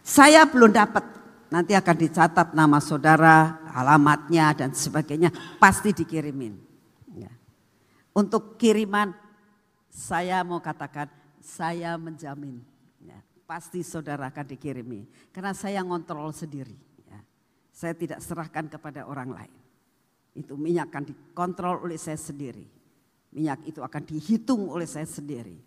Saya belum dapat, nanti akan dicatat nama saudara, alamatnya dan sebagainya, pasti dikirimin. Ya. Untuk kiriman saya mau katakan saya menjamin pasti saudara akan dikirimi karena saya ngontrol sendiri. Ya. Saya tidak serahkan kepada orang lain. Itu minyak akan dikontrol oleh saya sendiri. Minyak itu akan dihitung oleh saya sendiri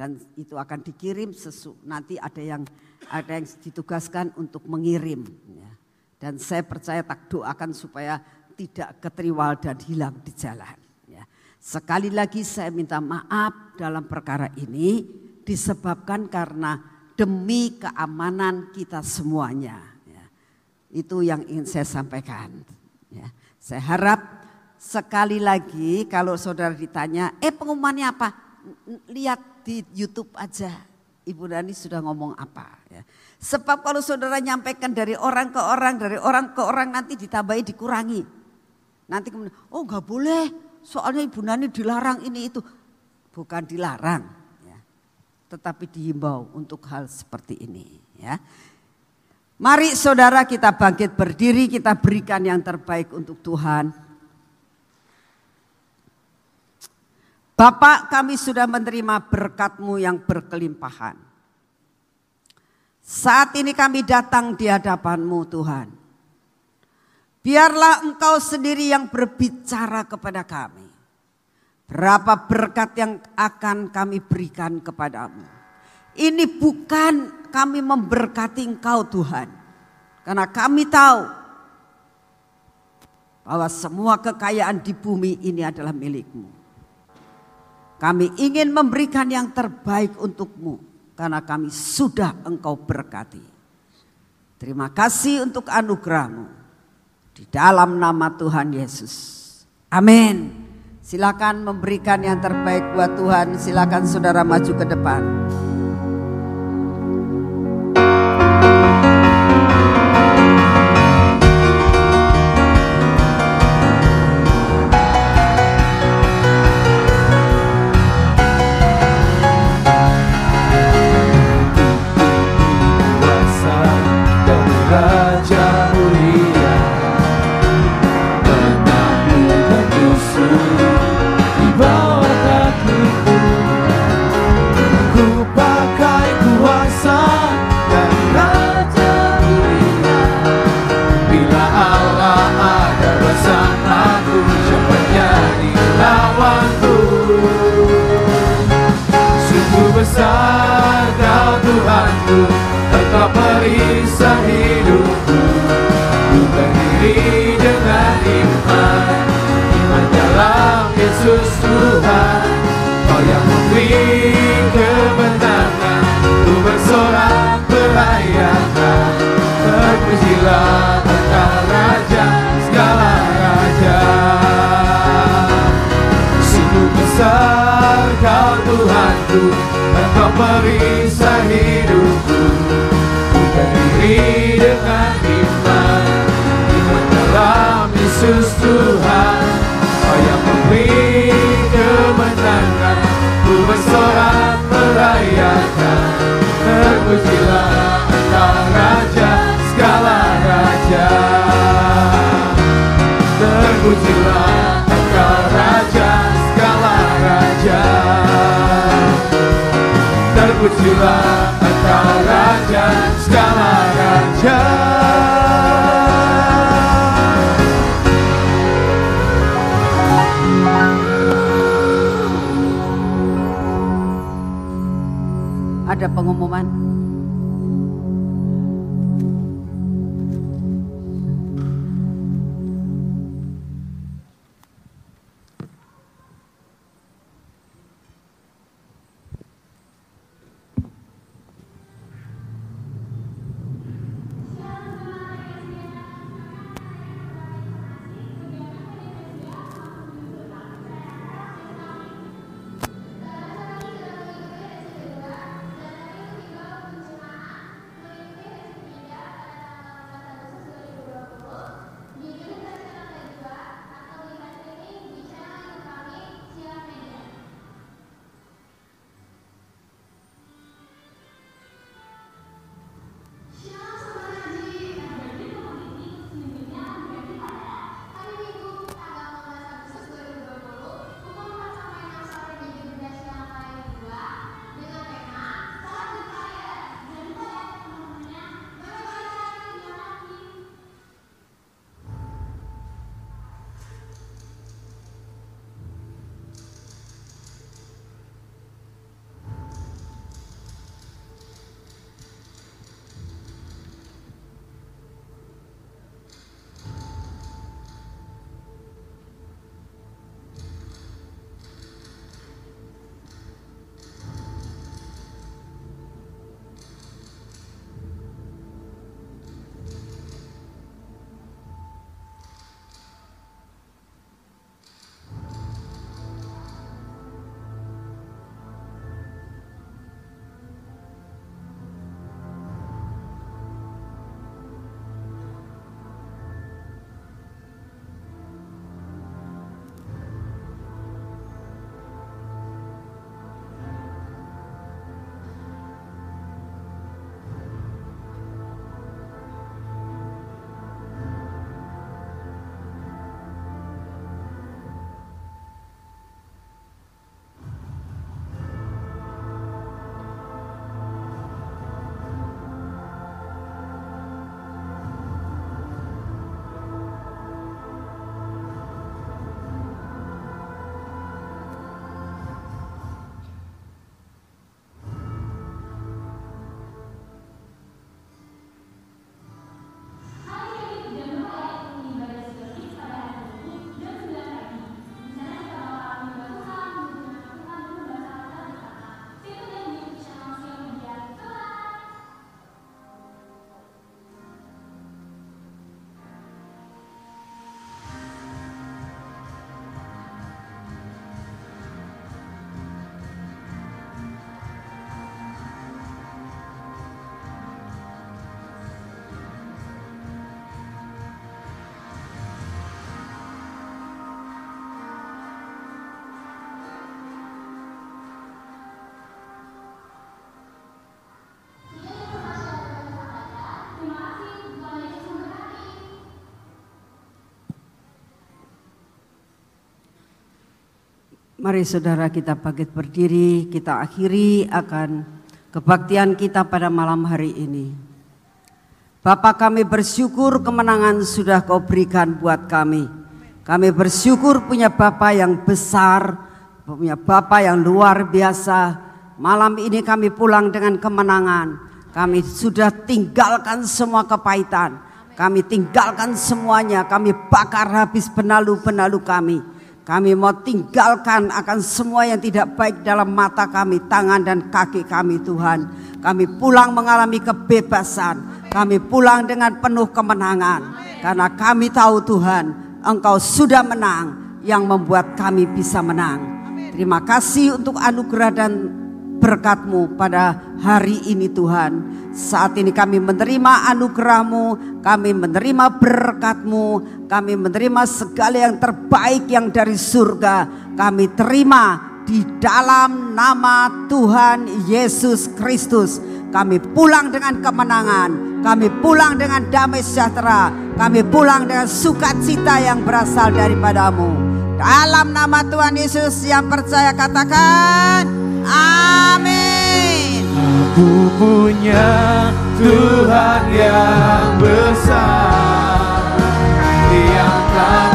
dan itu akan dikirim sesu nanti ada yang ada yang ditugaskan untuk mengirim ya. dan saya percaya tak doakan supaya tidak ketriwal dan hilang di jalan ya. sekali lagi saya minta maaf dalam perkara ini disebabkan karena demi keamanan kita semuanya ya. itu yang ingin saya sampaikan ya. saya harap sekali lagi kalau saudara ditanya eh pengumumannya apa lihat di YouTube aja Ibu Dani sudah ngomong apa ya. Sebab kalau saudara nyampaikan dari orang ke orang, dari orang ke orang nanti ditambahi dikurangi. Nanti kemudian, oh nggak boleh, soalnya Ibu Nani dilarang ini itu. Bukan dilarang. Tetapi dihimbau untuk hal seperti ini. Ya. Mari saudara kita bangkit berdiri, kita berikan yang terbaik untuk Tuhan. Bapak kami sudah menerima berkatmu yang berkelimpahan. Saat ini kami datang di hadapan-Mu Tuhan. Biarlah Engkau sendiri yang berbicara kepada kami. Berapa berkat yang akan kami berikan kepadamu. Ini bukan kami memberkati Engkau Tuhan. Karena kami tahu bahwa semua kekayaan di bumi ini adalah milikmu. Kami ingin memberikan yang terbaik untukmu karena kami sudah engkau berkati. Terima kasih untuk anugerahmu di dalam nama Tuhan Yesus. Amin. Silakan memberikan yang terbaik buat Tuhan. Silakan saudara maju ke depan. Mari saudara kita bangkit berdiri, kita akhiri akan kebaktian kita pada malam hari ini. Bapak kami bersyukur kemenangan sudah kau berikan buat kami. Kami bersyukur punya Bapak yang besar, punya Bapak yang luar biasa. Malam ini kami pulang dengan kemenangan. Kami sudah tinggalkan semua kepahitan. Kami tinggalkan semuanya, kami bakar habis benalu-benalu kami. Kami mau tinggalkan akan semua yang tidak baik dalam mata kami, tangan dan kaki kami Tuhan. Kami pulang mengalami kebebasan. Kami pulang dengan penuh kemenangan. Karena kami tahu Tuhan, Engkau sudah menang yang membuat kami bisa menang. Terima kasih untuk anugerah dan berkatmu pada hari ini Tuhan. Saat ini kami menerima anugerahmu, kami menerima berkatmu, kami menerima segala yang terbaik yang dari surga. Kami terima di dalam nama Tuhan Yesus Kristus. Kami pulang dengan kemenangan, kami pulang dengan damai sejahtera, kami pulang dengan sukacita yang berasal daripadamu. Dalam nama Tuhan Yesus yang percaya katakan, Amin. Aku punya Tuhan yang besar Yang tak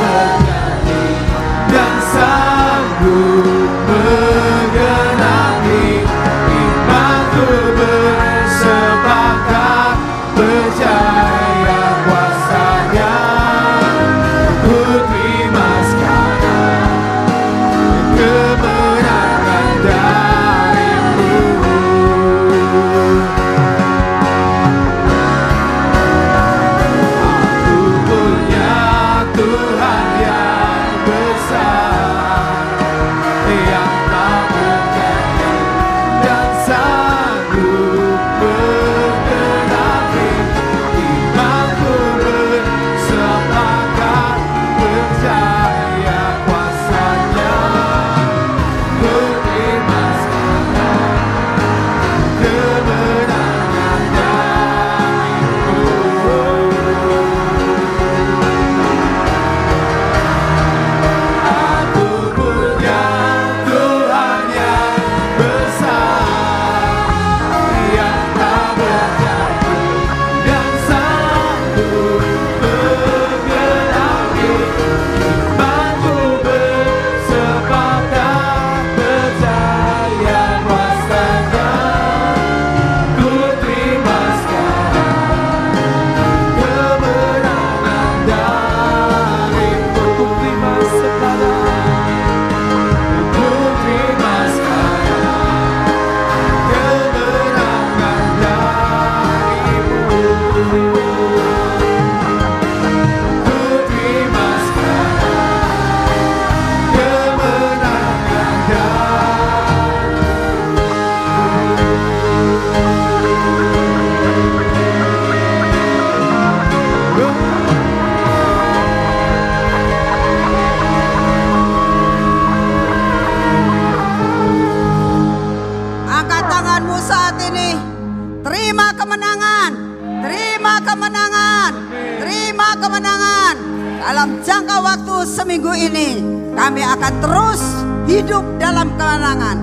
kami akan terus hidup dalam kemenangan.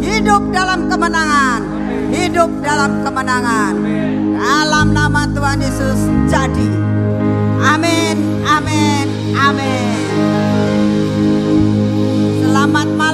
Hidup dalam kemenangan. Hidup dalam kemenangan. Dalam